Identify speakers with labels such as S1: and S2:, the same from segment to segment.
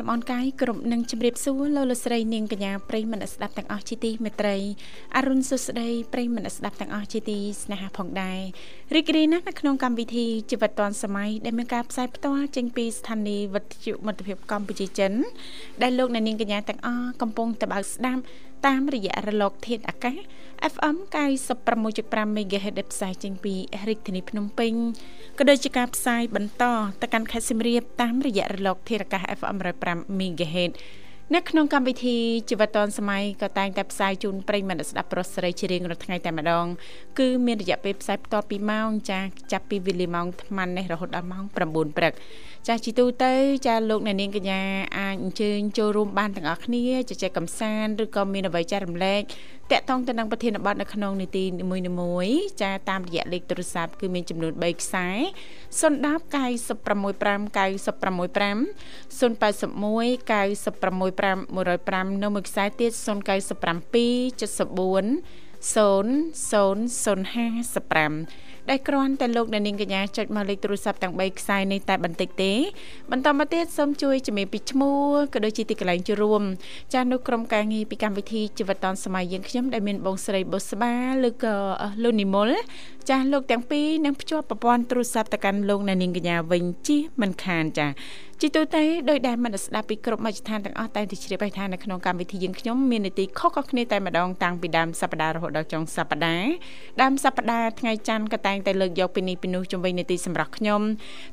S1: លំអនកាយគ្រប់នឹងជម្រាបសួរលោកលស្រីនាងកញ្ញាប្រិយមិត្តស្ដាប់ទាំងអស់ជាទីមេត្រីអរុនសុស្ដីប្រិយមិត្តស្ដាប់ទាំងអស់ជាទីស្នេហាផងដែររីករាយណាស់នៅក្នុងកម្មវិធីជីវិតឌွန်សម័យដែលមានការផ្សាយផ្ទាល់ចេញពីស្ថានីយ៍វិទ្យុមិត្តភាពកម្ពុជាចិនដែលលោកអ្នកនាងកញ្ញាទាំងអស់កំពុងតបស្ដាប់តាមរយៈរលកធាតុអាកាស FM 96.5 MHz ដែលផ្សាយចេញពីរាជធានីភ្នំពេញក៏ដូចជាការផ្សាយបន្តទៅកាន់ខេត្តសៀមរាបតាមរយៈរលកធាតុអាកាស FM 105 MHz នៅក្នុងកម្មវិធីជីវិតឌွန်សម័យក៏តែងតែផ្សាយជូនប្រិយមិត្តស្ដាប់ប្រុសស្រីជារៀងរាល់ថ្ងៃតែម្ដងគឺមានរយៈពេលផ្សាយបន្តពីម៉ោងចាចាប់ពីវេលាម៉ោង8:00នេះរហូតដល់ម៉ោង9ព្រឹកចាស់ជីទូទៅចាលោកអ្នកនាងកញ្ញាអាចអញ្ជើញចូលរួមបានទាំងអស់គ្នាជជែកកម្សាន្តឬក៏មានអ្វីចែករំលែក តាក់ទងទៅនឹងប្រធានបទនៅក្នុងនីតិនីមួយៗចាតាមរយៈលេខទូរស័ព្ទគឺមានចំនួន3ខ្សែ010 965 965 081 965 105នៅមួយខ្សែទៀត097 74 0055 ដែលគ្រាន់តែលោកអ្នកនាងកញ្ញាចុចមកលេខទូរស័ព្ទទាំង3ខ្សែនេះតែបន្តិចទេបន្តមកទៀតសូមជួយជំរាបពីឈ្មោះក៏ដូចជាទីកន្លែងជួបរួមចាស់នៅក្រុមការងារពីកម្មវិធីជីវិតឌុនសម័យយើងខ្ញុំដែលមានបងស្រីបុស្បាឬក៏លោកនិមល ចាស់លោកទាំងពីរនឹងភ្ជាប់ប្រព័ន្ធទូរស័ព្ទទៅកាន់លោកអ្នកនាងកញ្ញាវិញជិះមិនខានចាជីទូទៅដោយដែលមិនស្ដាប់ពីគ្រប់មជ្ឈដ្ឋានទាំងអស់តែទៅជ្រាបឲ្យថានៅក្នុងកម្មវិធីយើងខ្ញុំមាននីតិខុសៗគ្នាតែម្ដងតាំងពីដើមសប្ដាហ៍រហូតដល់ចុងសប្ដាហ៍ដើមសប្ដាហ៍ថ្ងៃច័ន្ទក៏តែងតែលើកយកពីនេះពីនោះជំវិញនីតិសម្រាប់ខ្ញុំ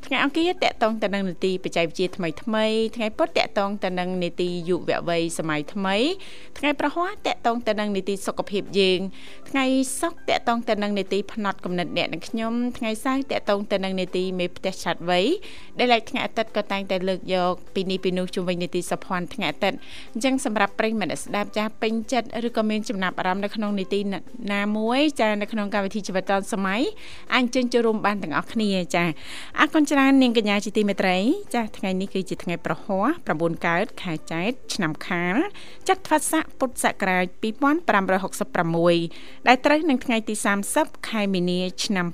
S1: ថ្ងៃអង្គារតកតងទៅនឹងនីតិបច្ចេកវិទ្យាថ្មីថ្មីថ្ងៃពុធតកតងទៅនឹងនីតិយុវវ័យសម័យថ្មីថ្ងៃប្រហ័សតកតងទៅនឹងនីតិសុខភាពយើងថ្ងៃសុក្រតកតងទៅនឹងនីតិផ្នែកកំណត់អ្នកនិងខ្ញុំថ្ងៃសៅរ៍តកតងទៅនឹងនីតិមេផ្ទះឆាត់វ័យដែលឡែកថ្ងៃអាទិត្យក៏តែងតែតែលើកយកពីនេះពីនោះជុំវិញនីតិសភ័ណ្ឌថ្ងៃអាទិត្យអញ្ចឹងសម្រាប់ប្រិយមិត្តស្ដាប់ចាស់ពេញចិត្តឬក៏មានចំណាប់អារម្មណ៍នៅក្នុងនីតិណាមួយចានៅក្នុងកម្មវិធីជីវិតឌុនសម័យអាចជើញចូលរួមបានទាំងអស់គ្នាចាអរគុណច្រើននាងកញ្ញាជាទីមេត្រីចាថ្ងៃនេះគឺជាថ្ងៃប្រហ័ស9កើតខែចែកឆ្នាំខាលចត្វាស័កពុទ្ធសករាជ2566ដែលត្រូវនឹងថ្ងៃទី30ខែមីនាឆ្នាំ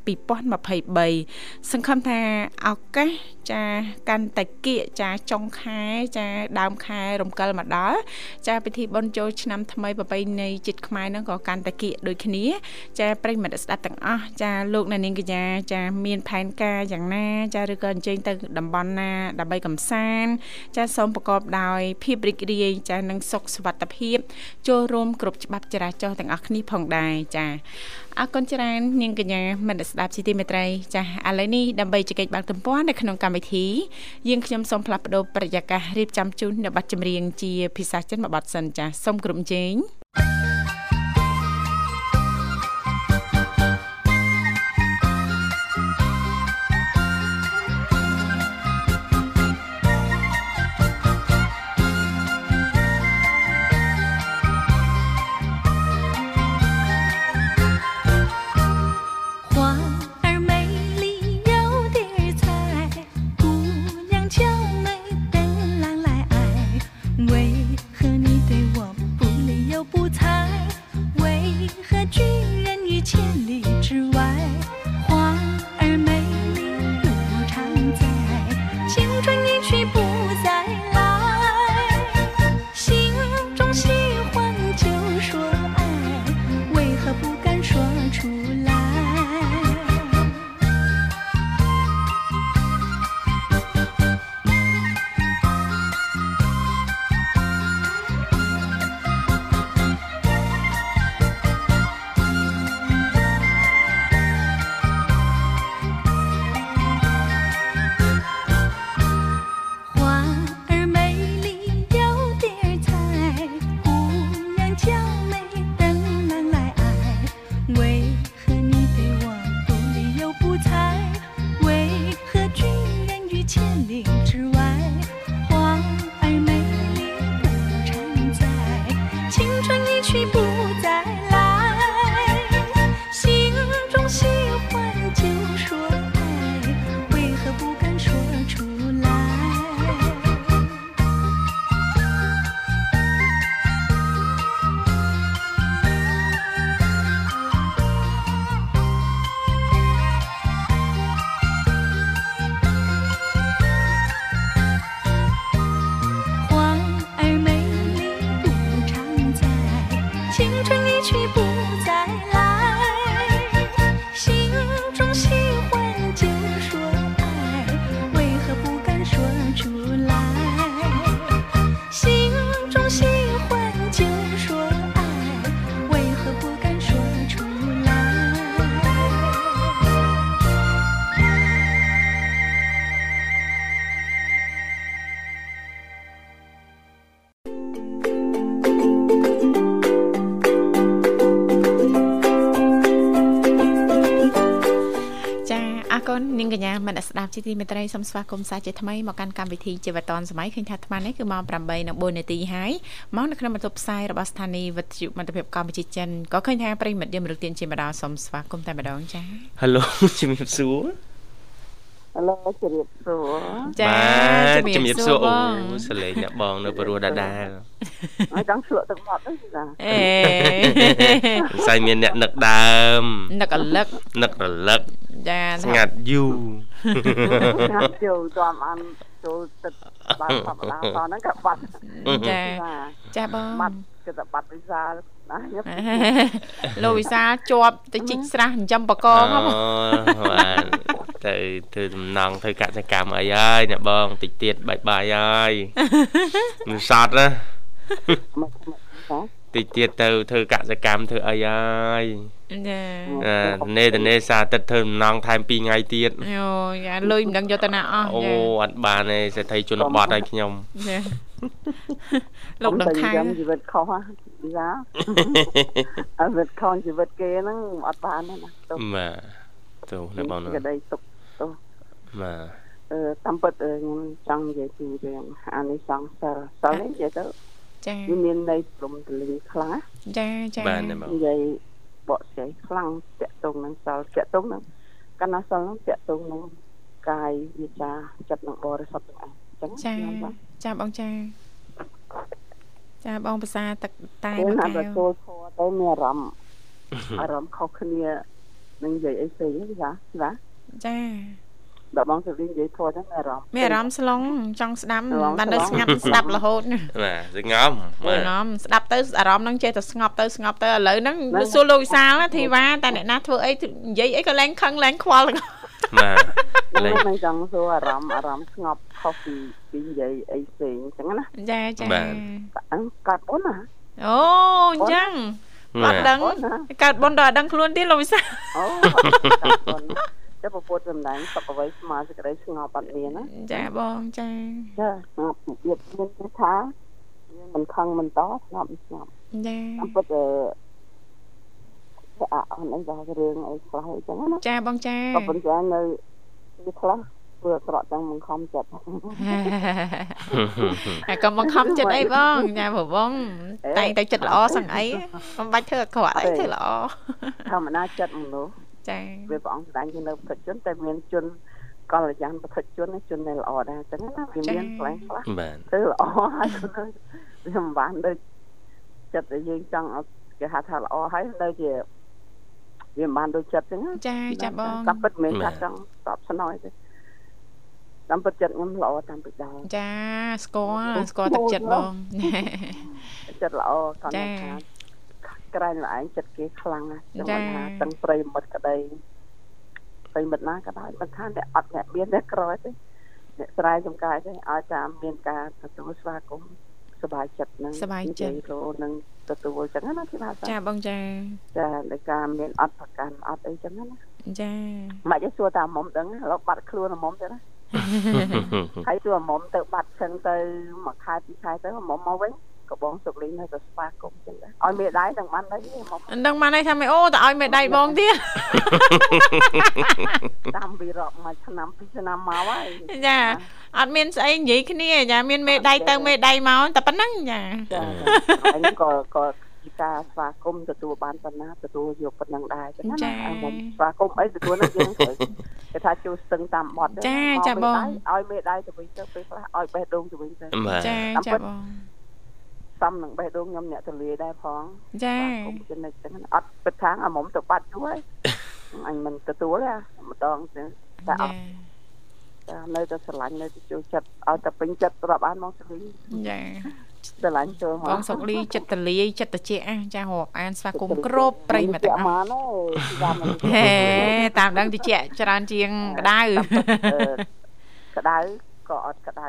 S1: 2023សង្ឃឹមថាឱកាសចាកាន់តែគៀកចាចុងខែចាដើមខែរំកិលមកដល់ចាពិធីបុណ្យចូលឆ្នាំថ្មីប្រពៃណីជាតិខ្មែរហ្នឹងក៏កាន់តែគៀកដូចគ្នា ចាប្រិមិត្តស្ដាប់ទាំងអស់ចាលោកអ្នកនាងកញ្ញាចាមានផែនការយ៉ាងណា ចាឬក៏អញ្ជើញទៅតំបន់ណាដើម្បីកំសាន្តចាសូមប្រកបដោយភាពរីករាយចានិងសុខសុវត្ថិភាពចូលរួមគ្រប់ច្បាប់ចរាចរណ៍ទាំងអស់គ្នាផងដែរចា អរគុណច្រើននាងកញ្ញាមិត្តស្ដាប់ជីទីមេត្រីចាឥឡូវនេះដើម្បីជែកបាក់ទំព័រនៅក្នុងកម្មវិធីយើងខ្ញុំសូមផ្លាស់ប្ដូរប្រយាកររៀបចំជូននៅប័ណ្ណចម្រៀងជាភាសាចិនមួយបទសិនចាសូមគ្រប់ជេងក standing to ជាទីមេត្រីសូមស្វាគមន៍សាជាថ្មីមកកាន់កម្មវិធីជីវិតឌွန်សម័យឃើញថាអាត្មានេះគឺម៉ោង8:04នាទីហើយមកនៅក្នុងបន្ទប់ផ្សាយរបស់ស្ថានីយ៍វិទ្យុមិត្តភាពកម្ពុជាចិនក៏ឃើញថាប្រិមិត្តយើងមរុទានជាម្ដងសូមស្វាគមន៍តែម្ដងចា៎
S2: Halo ជំរាបសួរ
S3: ហឡូជម្រាបសួរ
S1: ចា
S2: បាទជំរាបសួរអូ
S1: បង
S2: សលេងអ្នកបងនៅព្រោះដាដាល
S3: ហើយចង់ឆ្លក់ទឹកមាត់ហ្នឹងណា
S1: អេ
S2: ស្អីមានអ្នកនឹកដើម
S1: នឹករលឹក
S2: នឹករលឹក
S1: ចា
S2: ស្ងាត់យូរ
S3: ណាស់ចូលតាមអានចូលទឹកបានធម្មតាតហ្នឹងក៏បាត់
S1: ចា
S3: ណា
S1: ចាបង
S3: បាត់គឺតែបាត់វិសាលណាញឹក
S1: លោកវិសាលជាប់ទៅជីកស្រះចិញ្ចឹមបកងហ្នឹង
S2: បាទទៅធ្វើដំណងធ្វើកសិកម្មអីហើយអ្នកបងតិចទៀតបាយបាយហើយមិនសតណា
S3: មកមកណា
S2: តិចទៀតទៅធ្វើកសិកម្មធ្វើអីហើយ
S1: ចា
S2: អានេតនេសាទឹកធ្វើដំណងថែម2ថ្ងៃទៀត
S1: យោយ៉ាលុយមិនដឹងយកទៅណាអស់
S2: អូ
S1: ចា
S2: អត់បានទេសេដ្ឋីជនបទឲ្យខ្ញុំ
S1: ចាលោកដឹងខែ
S3: ខ្ញុំជីវិតខុសហ៎វិសាលអត់វិតខុសជីវិតគេហ្នឹងអត់បានទេណាទុក
S2: បាទទៅអ្នកបងនោះ
S3: ក្តីទុក
S2: បាទ
S3: អឺតាមពិតខ្ញុំចង់និយាយពីរឿងអានេះសង្សារសិលនេះនិយាយទៅ
S1: ចា
S3: វាមានន័យព្រមទលីងខ្លាំងណា
S1: ចាចា
S2: បាទអ្នកបង
S3: និយាយបកស្រាយខ្លាំងតាក់ទងនឹងសិលតាក់ទងនឹងកណ្ណាសិលនឹងតាក់ទងនឹងកាយវាចាចិត្តនឹងបរិសុទ្ធទាំងអស់អញ្ចឹង
S1: ចា
S3: ខ្ញុំថា
S1: ចាបងចាចាបងភាសាទឹកតែ
S3: ពេល
S1: មក
S3: ណា
S1: កែ
S3: បើ
S1: វ
S3: ចូលធម៌ទៅមានអារម្មណ៍អារម្មណ៍ខុសគ្នានឹងនិយាយអីផ្សេងទេចាណា
S1: ចា
S3: ដល់បងទៅនិយាយធម៌ហ្នឹងមានអារម្មណ៍
S1: មានអារម្មណ៍ស្លងចង់ស្ដាប់
S3: ស្លង
S1: បាននៅ
S3: ស្លង
S1: ស្ងាត់ស្ដាប់រហូតណា
S2: បាទស្ងំ
S1: អូ
S2: បាទ
S1: ណំស្ដាប់ទៅអារម្មណ៍ហ្នឹងចេះតែស្ងប់ទៅស្ងប់ទៅឥឡូវហ្នឹងសួរលោកវិសាលណាធីវ៉ាតែអ្នកណាធ្វើអីនិយាយអីក៏លែងខឹងលែងខ្វល់ទាំងអស់
S2: បាទលេង
S3: ខ្ញុំមិនចង់សួរអារម្មណ៍អារម្មណ៍ស្ងប់ខុសពីពីនិយាយអីផ្សេងអញ្ចឹងណា
S1: ចាចា
S2: បាទ
S3: អញ្កាត់បុនណា
S1: អូអញ្ចឹងអត់
S2: បាទ
S1: ដឹង
S3: បុនណា
S1: កើតបុណ្យដល់អត់ដឹងខ្លួនទៀតលោកវិសាល
S3: អូ កាត់បុនតែពពុទ្ធសម្ដែងសុខអ្វីស្មើសេចក្តីស្ងប់អត់មានណា
S1: ចាបងចា
S3: ចាស្ងប់របៀបមានគេថាយើងមិនខឹងមិនតស្ងប់ស្ងប់
S1: ចា
S3: តាមពិតអឺអាអនអីដល់រឿងអីខ្លះអញ្ចឹងណា
S1: ចាបងចា
S3: ក៏ប៉ុន្តែនៅវាខ្លះធ្វើអាក្រក់ទាំងបង្ខំចិត្ត
S1: ហើយកុំបង្ខំចិត្តអីបងចាព្រោះបងតែងតែចិត្តល្អសឹងអីកុំបាច់ធ្វើអាក្រក់អីធ្វើល្អ
S3: ធម្មតាចិត្តមនុស្ស
S1: ចា
S3: វាព្រះអង្គស្ដែងជានៅពុទ្ធជនតែមានជនកល្យានពុទ្ធជនជនដែលល្អដែរអញ្ចឹងណាវាមានផ្លែខ្លះ
S2: បាទ
S3: ធ្វើល្អហើយវាមិនបានដូចចិត្តដែលយើងចង់ឲ្យគេហៅថាល្អហើយនៅជាវាមិនបានដូចចិត្តអញ្ចឹង
S1: ចាចាបង
S3: តាមពិតមិនមែនថាចង់តបស្នើទេតាមពិតចិត្តខ្ញុំល្អតាមពិតដែរ
S1: ចាស្គាល់ស្គាល់ទឹកចិត្តបង
S3: ចិត្តល្អគាត់
S1: ចា
S3: ថា ក្រែងឯងចិត្តគេខ្លាំងណាស់
S1: ចា
S3: ចាំថាទាំងប្រិយមិត្តក្តីប្រិយមិត្តណាក៏ដោយមិនថាអ្នកអត់អ្នកមានអ្នកក្រទេអ្នកស្រែចំការទេឲ្យតាមមានការទទួលស្វាគមន៍សบายចិត្តនឹង
S1: សប្បាយចិត្ត
S3: និយាយចូលនឹងទទួលចឹងណាទីថា
S1: ចាបងចា
S3: ចាដោយការមានអត់ប្រកាន់អត់អីចឹងណា
S1: ចា
S3: មិនឲ្យសួរតាមមុំដឹងឥឡូវបាត់ខ្លួនមុំទៅណាហើយសួរមុំទៅបាត់ចឹងទៅមួយខែពីរខែទៅមុំមកវិញ ក៏បងសុកលីនៅតែស្វាគមន៍ចឹងដែរឲ្យមេដៃទាំងបានដែរមុំ
S1: មិនដឹងបានអីថាមិនអូតើឲ្យមេដៃបងទៀត
S3: តាមវិរៈមួយឆ្នាំពីរឆ្នាំមកហើយ
S1: ចាអត់មានស្អីនិយាយគ្នាចាមានមេដៃទៅមេដៃមកតែប៉ុណ្ណឹងចា
S3: ចាហើយក៏ក៏ពីការស្វាគមន៍ទទួលបានប៉ុណ្ណាទទួលយកប៉ុណ្ណឹងដែរចឹងណាមុំស្វាគមន៍អីទទួលនឹងយើងត្រូវគេថាចូលស្ទឹងតាមបត់ឲ្យមេដៃទៅវិញទៅពេលខ្លះឲ្យបេះដូងទៅវិញទៅ
S2: បាទ
S1: ចាចាបង
S3: សំនឹងបេះដូងខ្ញុំអ្នកទលាយដែរផង
S1: ចា
S3: គុំចំណិចហ្នឹងអត់ពិតថាអាមុំទៅបាត់យូរហើយអញមិនទទួលទេម្ដងទៅតែអ
S1: ចា
S3: ត់តែនៅតែស្រឡាញ់នៅតែចូលចិត្តឲ្យតែពេញចិត្តរាប់អានមកស្រី
S1: ចា
S3: ស្រឡាញ់ចូលមក
S1: បងសុកលីចិត្តតលាយចិត្តត្រជាក់អាចារាប់អានស្វាគមន៍គ្រប់ប្រិយមិត្តទាំងអស់
S3: មកណាទីតាមមិន
S1: ហេតាមដឹងត្រជាក់ច្រើនជាងក្តៅ
S3: ក្តៅក៏អត់ក្តៅ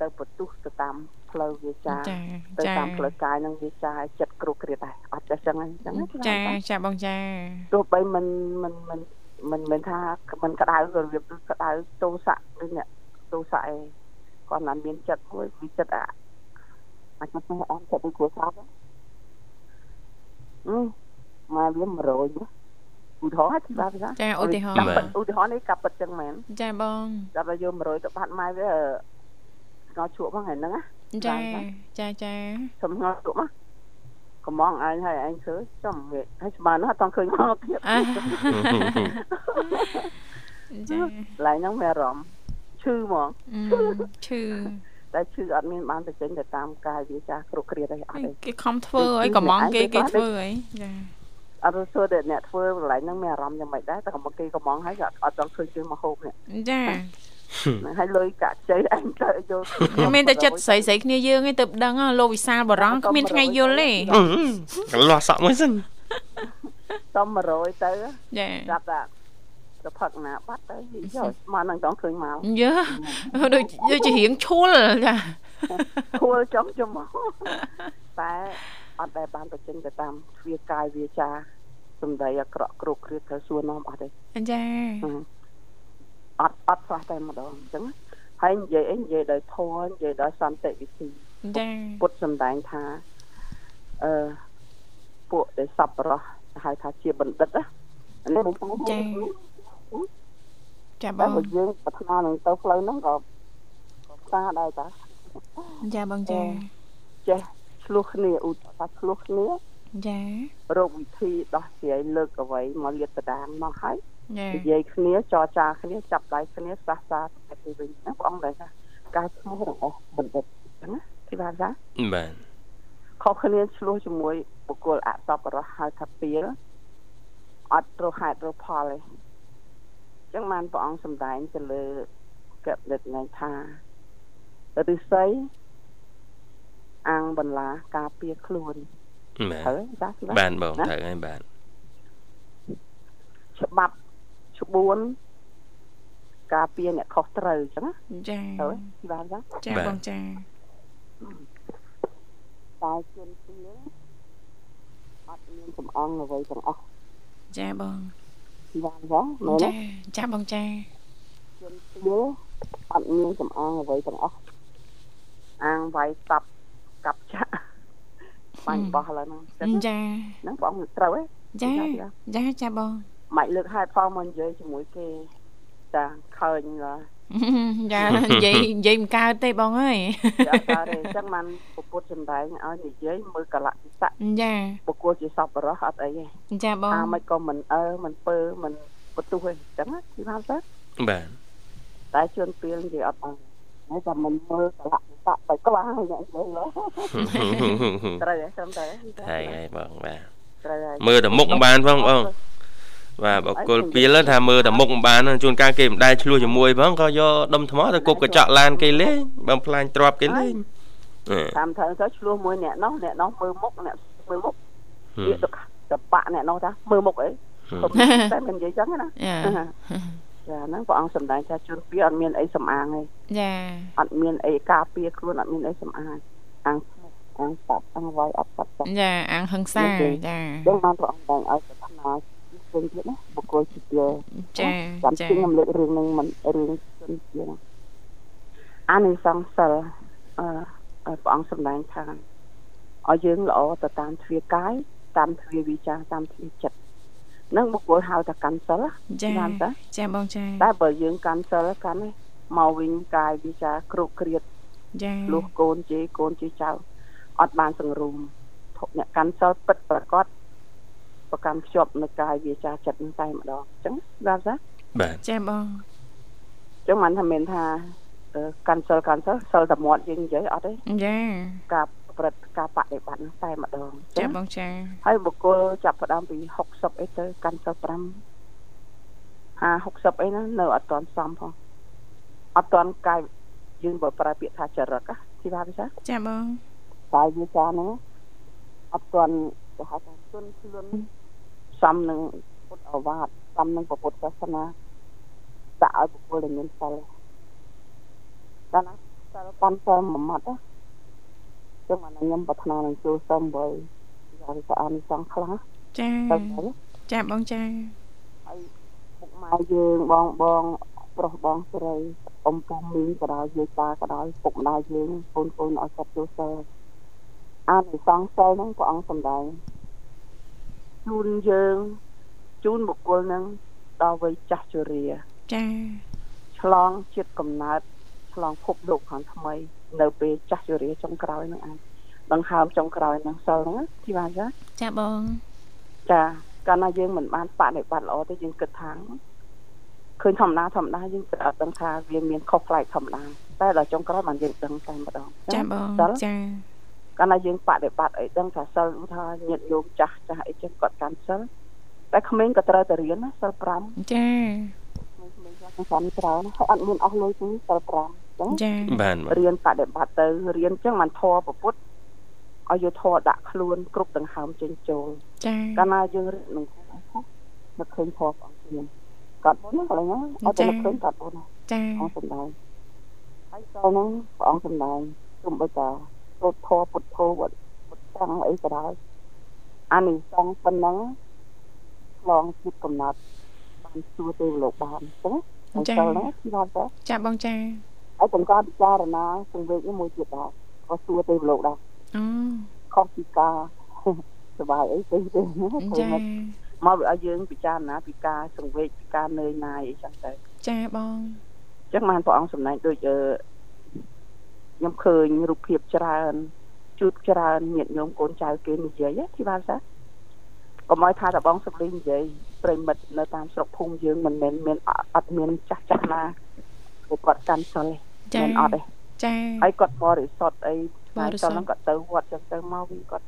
S3: ទៅបន្ទុះទៅតាម ផ្លូវវាចា
S1: ចា
S3: ទៅ
S1: ចា
S3: តាមផ្លូវកាយនឹងវាចាចិត្តគ្រូគ្រៀតដែរអត់តែចឹងហ្នឹងចឹង
S1: ចាចាបងចា
S3: ទោះបីមិនមិនមិនមិនមិនថាមិនក្តៅក៏របៀបក្តៅទោសៈដូចអ្នកទោសៈឯងគាត់មិនមានចិត្តមួយវាចិត្តអាអាចមកអត់ចិត្តដូចគួរស្រាប់ហ៎មកវា100ណាឧទាហរណ៍ច្បាស់ទេ
S1: ចាឧទាហរណ៍
S3: ឧទាហរណ៍នេះកាប់ពិតចឹងមែន
S1: ចាបង
S3: ចាប់តែយក100ទៅបាត់ម៉ែវាស្ងោជក់ហ្នឹងហ្នឹងណា
S1: ចាចាចា
S3: សុំស្ងោជក់មកកំងអញហើយអញឃើញចំវាហើយស្មានអត់តឃើញមកទៀតចាឡើងហ្នឹងមានអារម្មណ៍ឈឺហ្មង
S1: ឈឺ
S3: តែឈឺអត់មានបានទៅចេញទៅតាមកាយវាចាស់គ្រប់គ្រាអីអត់ទេ
S1: គេខំធ្វើអីកំងគេគេធ្វើអីចា
S3: អត់សួរតែអ្នកធ្វើកន្លែងហ្នឹងមានអារម្មណ៍យ៉ាងម៉េចដែរតែកំគេកំងហើយអត់ចង់ឃើញជើងមកហូបនេះ
S1: ចា
S3: ហើយលុយកាក់ជ័យអញទៅ
S1: យកមានតែចិត្តស្រីស្រីគ្នាយើងឯងទៅដឹងលោកវិសាលបរងគ្មានថ្ងៃយល់ទេ
S2: កន្លោះសក់មួយសិន
S3: តំ100ទៅ
S1: ចា
S3: ចាប់តាទៅផឹកណាបាត់ទៅយកមកនឹងចង់ឃើញមក
S1: យើដូចដូចជារៀងឈួលចា
S3: ឈួលចំចំមកតែអត់ដែលបានទៅចេញទៅតាមទ្វាកាយវាចាសំដីអាក្រក់គ្រប់គ្រាត្រូវសួរនាំអត់ទេ
S1: ចា
S3: អត់អត់ស្រះតែម្ដងអញ្ចឹងហើយនិយាយអីនិយាយដោយធម៌និយាយដោយសន្តិវិធី
S1: ចា
S3: ពុទ្ធសំដែងថាអឺពួកដែលសប្បុរសហៅថាជាបណ្ឌិតណា
S1: នេះបងចាចាបង
S3: យើងប្រាថ្នានឹងទៅផ្លូវហ្នឹងក៏ក៏ផ្សារដែរតា
S1: ចាបងចា
S3: ចេះឆ្លោះគ្នាឧទាហរណ៍ឆ្លោះគ្នា
S1: ចា
S3: រោគវិធីដោះស្រាយលើកអ្វីមកលាតត្រដាងមកហើយ និយាយគ្នាចរចាគ្នាចាប់ដៃគ្នាសះសាតែទៅវិញណាបងដែរថាការឈ្មោះរបស់បណ្ឌិតចឹងណាទីបានចា
S2: បាទ
S3: ខុសគ្នាឆ្លោះជាមួយបុគ្គលអសប្បុរសហៅថាពីលអត់រហេតុរផលទេចឹងបានព្រះអង្គសម្ដែងទៅលើកបិតថ្ងៃថារិស័យអាំងបន្លាការពារខ្លួន
S2: ត្រូវចាស់បានបងត្រូវហើយបាទ
S3: ច្បាប់ ក្បួនការពារអ្នកខុសត្រូវអញ្ចឹង
S1: ចា
S3: ទៅបានចា
S1: ចាបងចា
S3: តែជនពីលអត់មានសំអងអ្វីទាំងអស់
S1: ចាបង
S3: បានចាមែន
S1: ចាចាបងចា
S3: ជនពីលអត់មានសំអងអ្វីទាំងអស់អាងវាយតាប់កាប់ចាក់បាញ់បោះឡើយហ្នឹង
S1: ចា
S3: ហ្នឹងបងត្រូវហ៎
S1: ចាចាចាបង
S3: មិនលើកហេតុផលមកនិយាយជាមួយគេចាឃើញ
S1: ចានិយាយនិយាយមិនកើតទេបងអើយ
S3: ចាកើតទេអញ្ចឹងបានពុទ្ធសំដែងឲ្យនិយាយមើលកលៈទេសៈ
S1: ចា
S3: បុគ្គលជាសពរោះអត់អីទេ
S1: ចាបង
S3: អាមិនក៏មិនអើមិនពើមិនបន្ទុះទេអញ្ចឹងទីបានទៅ
S2: បាទ
S3: តែជួនពេលនិយាយអត់បានហើយតែមិនមើលកលៈទេសៈទៅក្បាលអ្នកនិយាយលើត្រូវទេត្រឹមតែ
S2: ហើយហើយបងបាទ
S3: ត្រូវហើយ
S2: មើលតែមុខបានផងបង បាទបកគលពីលថាមើលតែមុខមិនបានជួនកាលគេមិនដែលឆ្លោះជាមួយផងក៏យកដុំថ្មទៅគប់កញ្ចក់ឡានគេលេងបើផ្លាញ់ទ្របគេលេង
S3: តាមត្រូវទៅឆ្លោះមួយអ្នកនោះអ្នកនោះមើលមុខអ្នកមើលមុខវាទៅតបាក់អ្នកនោះថាមើលមុខអីតែមិននិយាយចឹងណាចាហ្នឹងព្រះអង្គសម្ដែងថាជួនពីអត់មានអីសំអាងទេ
S1: ចា
S3: អត់មានអីការពារខ្លួនអត់មានអីសំអាងអាងអាងតាប់អាងវាយអត់តាប់
S1: ចាអាងហឹងសាចា
S3: ចឹងបានព្រះអង្គតែឲ្យប្រាថ្នា វិញទៀតណាបុគ្គលជា
S1: ចាចា
S3: ខ្ញុំលើករឿងនឹងមិនរឿងជនជាអានិសង្សិលអឺព្រះអង្គសម្ដែងថាឲ្យយើងល្អទៅតាមទ្វាកាយតាមទ្វាវិចារតាមទ្វាចិត្តនឹងបុគ្គលហៅថាកាន់សិល
S1: ចាចាបងចា
S3: តែបើយើងកាន់សិលកាន់មកវិញកាយវិចារគ្រប់គ្រាត
S1: ចា
S3: លុះកូនជេកូនជេចៅអត់បានសង្រួមអ្នកកាន់សិលពិតប្រកប ប្រកាន់ភ្ជាប់នៅកាយវាចាចិត្តនឹងតែម្ដងអញ្ចឹងបាទចា
S2: បាទ
S1: ចាបង
S3: អញ្ចឹងមិនថាមានថាកាន់សិលកាន់សិលសិលតែមាត់យើងនិយាយអត់ទេ
S1: ចា
S3: ការប្រព្រឹត្តការបដិបត្តិនឹងតែម្ដង
S1: ចាបងចា
S3: ហើយបុគ្គលចាប់ផ្ដើមពី60អីទៅកាន់សិល5 50 60អីណានៅអត់ទាន់សមផងអត់ទាន់កាយយើងបើប្រើពាក្យថាចរិតទីថាវិសា
S1: ចាបង
S3: កាយវាចាហ្នឹងអត់ទាន់គេហៅថាជន់ខ្លួន សំនឹងពុទ្ធអវាទសំនឹងពុទ្ធសាសនាដាក់ឲ្យបុគ្គលដែលមានសិលដល់ណាសិលកាន់សិលមួយម៉ាត់ណាចឹងអាខ្ញុំប្រាថ្នានឹងចូលសុំបើយ៉ាងស្អាតសងខ្លះ
S1: ចាចាបងចា
S3: ហើយពុកម៉ែយើងបងបងប្រុសបងស្រីអ៊ំពុំមីងក៏ដោយយាយតាក៏ដោយពុកម្ដាយយើងកូនកូនឲ្យចិត្តចូលសិលអានិសង្សសិលហ្នឹងព្រះអង្គសម្ដែង ជូនយើងជូនបុគ្គលនឹងដល់វ័យចាស់ជរា
S1: ចា
S3: ឆ្លងជាតិកំណើតឆ្លងភពលោកខាងថ្មី នៅពេលចាស់ជរាចុងក្រោយនឹងអាចដង្ហើមចុងក្រោយនឹងសិលហ្នឹងជីវ៉ាចា
S1: ចាបង
S3: ចាកាលណាយើងមិនបានបដិបត្តិល្អទេយើងគិតថាឃើញធម្មតាធម្មតាយើងគិតអត់ដឹងថាវាមានខុសប្លែកធម្មតាតែដល់ចុងក្រោយបានយើងដឹងតែម្ដង
S1: ចាបងចា
S3: កាលណាយើងបដិបត្តិអីដឹងថាសិលថាញាតិញោមចាស់ចាស់អីចឹងគាត់កាន់សិលតែក្មេងក៏ត្រូវតែរៀនណាសិល5
S1: ចា
S3: ក្មេងៗគាត់កាន់ច្រើនហើយអត់មានអស់លុយទេសិល5ចឹង
S1: ចា
S2: បាន
S3: រៀនបដិបត្តិទៅរៀនចឹងមិនធរប្រពុតឲ្យយកធរដាក់ខ្លួនគ្រប់ដង្ហើមចេញចូល
S1: ចា
S3: កាលណាយើងរៀននឹងនឹកឃើញធរបងព្រានគាត់មុនកន្លែងហ្នឹងអត់តែនឹកឃើញគាត់មុន
S1: ចា
S3: អង្គសំដែងហើយតហ្នឹងព្រះអង្គសំដែងទុំបីតា សូត្រធរពុទ្ធធវត្តពុទ្ធទាំងអីក៏ដោយអានិសង្ឃប៉ុណ្ណឹងឆ្លងជាតិកំណត់បានសួរទេវលោកបានចឹង
S1: ចា
S3: ណាបាទ
S1: ចាបងចា
S3: ហើយបង្កើតពិចារណាសង្វេគនេះមួយទៀតដែរក៏សួរទេវលោកដែរ
S1: អូ
S3: ខុសពីការសบายអីទេទេ
S1: ចា
S3: មកឲ្យយើងពិចារណាពីការសង្វេគពីការនឿយណាយអីចឹងទៅ
S1: ចាបង
S3: ចឹងបានព្រះអង្គសម្ដែងដូច ខ្ញុំឃើញរូបភាពច្រើនជួបច្រើនញាតិញោមកូនចៅគេនិយាយទីបានសាកុំឲ្យថាតបងសុខលីនិយាយប្រិមិត្តនៅតាមស្រុកភូមិយើងមិនមែនមានអត់មានចាស់ចាស់ណាគាត់កាន់សិលទេមិនអត់ទេ
S1: ចា
S3: ហើយគាត់បរិសុទ្ធអីបរិសុទ្ធហ្នឹងគាត់ទៅវត្តចឹងទៅមកវិញគាត់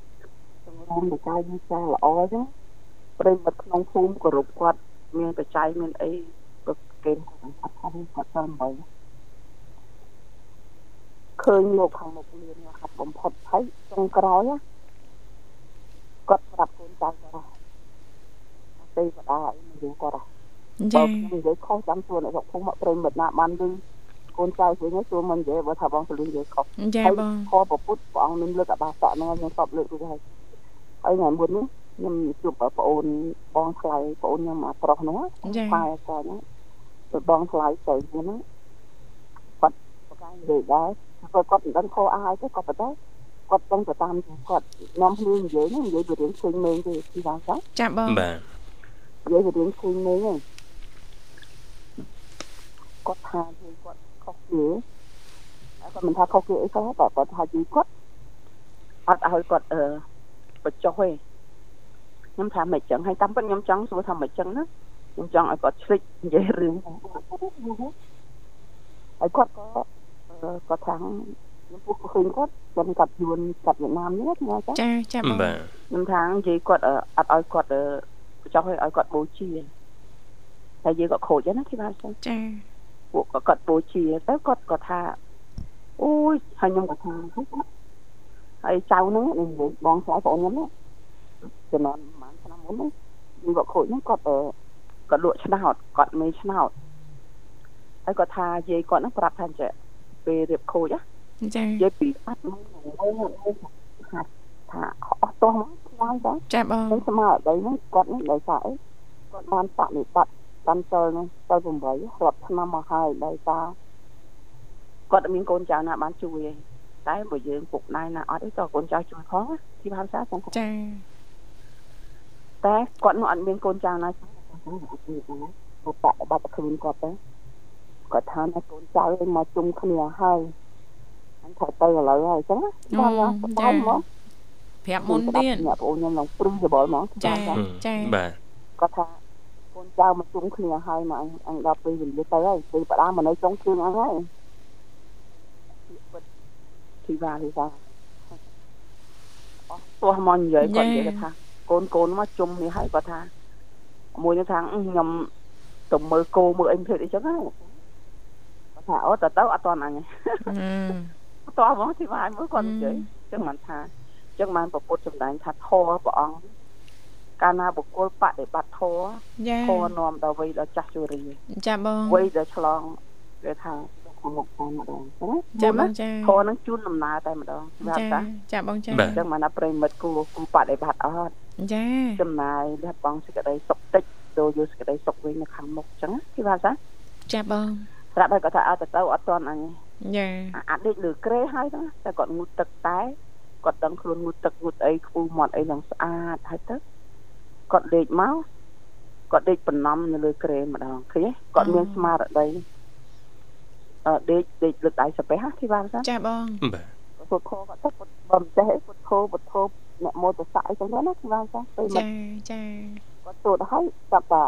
S3: សម្រុំនៃកាយវិការល្អចឹងប្រិមិត្តក្នុងភូមិគោរពគាត់មានបច្ច័យមានអីក៏គេគាត់ថាគាត់ទៅមក ឃើញលោកខាងមុខលៀនហាត់បំផុតហើយចុងក្រោយគាត់ប្រាប់កូនចៅគាត់ទេវតាអីមិនយល់គាត់
S1: ចា
S3: និយាយខុសចាំសួរអ្នកភូមិមកប្រិមិត្តណាបានឮកូនចៅវិញសួរមិននិយាយបើថាបងសលីនិយាយខុស
S1: ចាបង
S3: ខុសប្រពុតព្រះអង្គមានលើកអាបាសក់ហ្នឹងខ្ញុំស្បលើករួចហើយហើយថ្ងៃមុននេះខ្ញុំជួបប្អូនបងថ្លៃប្អូនខ្ញុំអាប្រុសហ្នឹង
S1: ប៉ែ
S3: គាត់ហ្នឹងទៅបងថ្លៃទៅហ្នឹងគាត់ប្រកាសនិយាយដែរ គាត់គាត់មិនដឹងខុសអស់ហើយទេគាត់ប៉ុន្តែគាត់ដឹងទៅតាមគាត់នាំគ្នានិយាយនិយាយពីរឿងឃើញមេងទេទីថាចា
S1: ចាបង
S2: បាទ
S3: និយាយពីរឿងឃើញមេងហ្នឹងគាត់ថាគាត់ខុសគេគាត់មិនថាខុសគេអីក៏តែគាត់ថាយីគាត់អត់ឲ្យគាត់អឺបញ្ចុះទេខ្ញុំថាមិនចឹងហើយតាមពិតខ្ញុំចង់សួរថាមិនចឹងណាខ្ញុំចង់ឲ្យគាត់ឆ្លិចនិយាយរឿងហើយគាត់ក៏ គាត់ថាខ្ញុំពុះឃើញគាត់គាត់កាត់យួនកាត់វៀតណាមនេះណា
S1: ចាចាចា
S2: បាទ
S3: ខ្ញុំថានិយាយគាត់អត់ឲ្យគាត់ចង់ឲ្យឲ្យគាត់បូជាតែយើងក៏ខូចដែរណាទីបាន
S1: ចា
S3: ពួកគាត់បូជាទៅគាត់ក៏ថាអូយហើយខ្ញុំក៏ថាហើយចៅហ្នឹងនិយាយបងស្រីបងខ្ញុំហ្នឹងចំនួនប្រហែលឆ្នាំមុនហ្នឹងយើងក៏ខូចហ្នឹងគាត់គាត់លក់ឆ្នោតគាត់មេឆ្នោតហើយគាត់ថាយាយគាត់ហ្នឹងប្រាប់ថាចេះ ពេលរៀបខូច
S1: ណាចា
S3: និយាយពីអត់មកហាត់ថាអស់ទោះមកខ្លាំងចា
S1: ចាបង
S3: ខ្ញុំស្មារតីហ្នឹងគាត់នេះដោយសារអីគាត់បានបនិបត្តិតាមសិលហ្នឹងសិល8រាប់ឆ្នាំមកហើយដោយសារគាត់មានកូនចៅណាបានជួយឯងតែបើយើងពុកណៃណាអត់ទេតើកូនចៅជួយផងទីភាសាចឹង
S1: ចា
S3: តែគាត់នោះអត់មានកូនចៅណាជួយគាត់បដិបត្តិខ្លួនគាត់ទៅ គាត់ថាណាកូនចៅមកជុំគ្នាហើយអញត្រូវទៅឥឡូវហើយអញ្ចឹងណា
S1: បងចាមកប្រាប់មុនទៀត
S3: អ្នកបងខ្ញុំឡើងព្រឹងច្បល់ហ្មង
S1: ចាចា
S2: បាទ
S3: គាត់ថាកូនចៅមកជុំគ្នាហើយមកអញដល់ពេលវេលាទៅហើយពេលបដាមកនៅចុងគ្រឿងអញហើយទីវ៉ាទីវ៉ាអស់ទោះមកនិយាយគាត់និយាយថាកូនកូនមកជុំនេះហើយគាត់ថាមួយនឹងថាខ្ញុំទៅមើលគោមើលអីផ្លេតអីចឹងហ្នឹង ថាអូតទៅអត់តាន់អញអត់តាន់ហ្មងទីបានមើលគាត់និយាយចឹងមិនថាចឹងបានប្រពុតសម្ដែងថាធរព្រះអង្គកាលណាបុគ្គលបដិបត្តិធរធរនាំដល់វ័យដល់ចាស់ជរា
S1: ចាបង
S3: វ័យដល់ឆ្លងគេថាខាងមុខតែម្ដង
S1: ចាបងចា
S3: ធរនឹងជូនដំណើរតែម្ដង
S1: ចាចាបងចា
S3: ចឹងមកណាប្រិមិត្តគូគូបដិបត្តិអត់
S1: ចា
S3: ចំណាយលះបង់សេចក្តីសុខតិចទៅយកសេចក្តីសុខវិញនៅខាងមុខចឹងគេថាចា
S1: ចាបង
S3: ប្រាប់ឲ្យគាត់ថាអត់ទៅទៅអត់ទាន់អញ
S1: ចា
S3: អាដេកលើក្រេហើយទៅតែគាត់ងូតទឹកតែគាត់ដឹងខ្លួនងូតទឹកងូតអីខ្ពស់មាត់អីនឹងស្អាតហើយទៅគាត់លេខមកគាត់ដេកបំណំនៅលើក្រែម្ដងឃើញទេគាត់មានស្មារតីអឺដេកដេកលើកដៃសាពះទីបានចា
S1: ចាបង
S2: បាទ
S3: ពុទ្ធោគាត់ទៅបំចេះពុទ្ធោពុទ្ធោអ្នកមោទស័កអីចឹងទៅណាទីបានចា
S1: ទៅចាចា
S3: គាត់ទូតឲ្យចាប់តា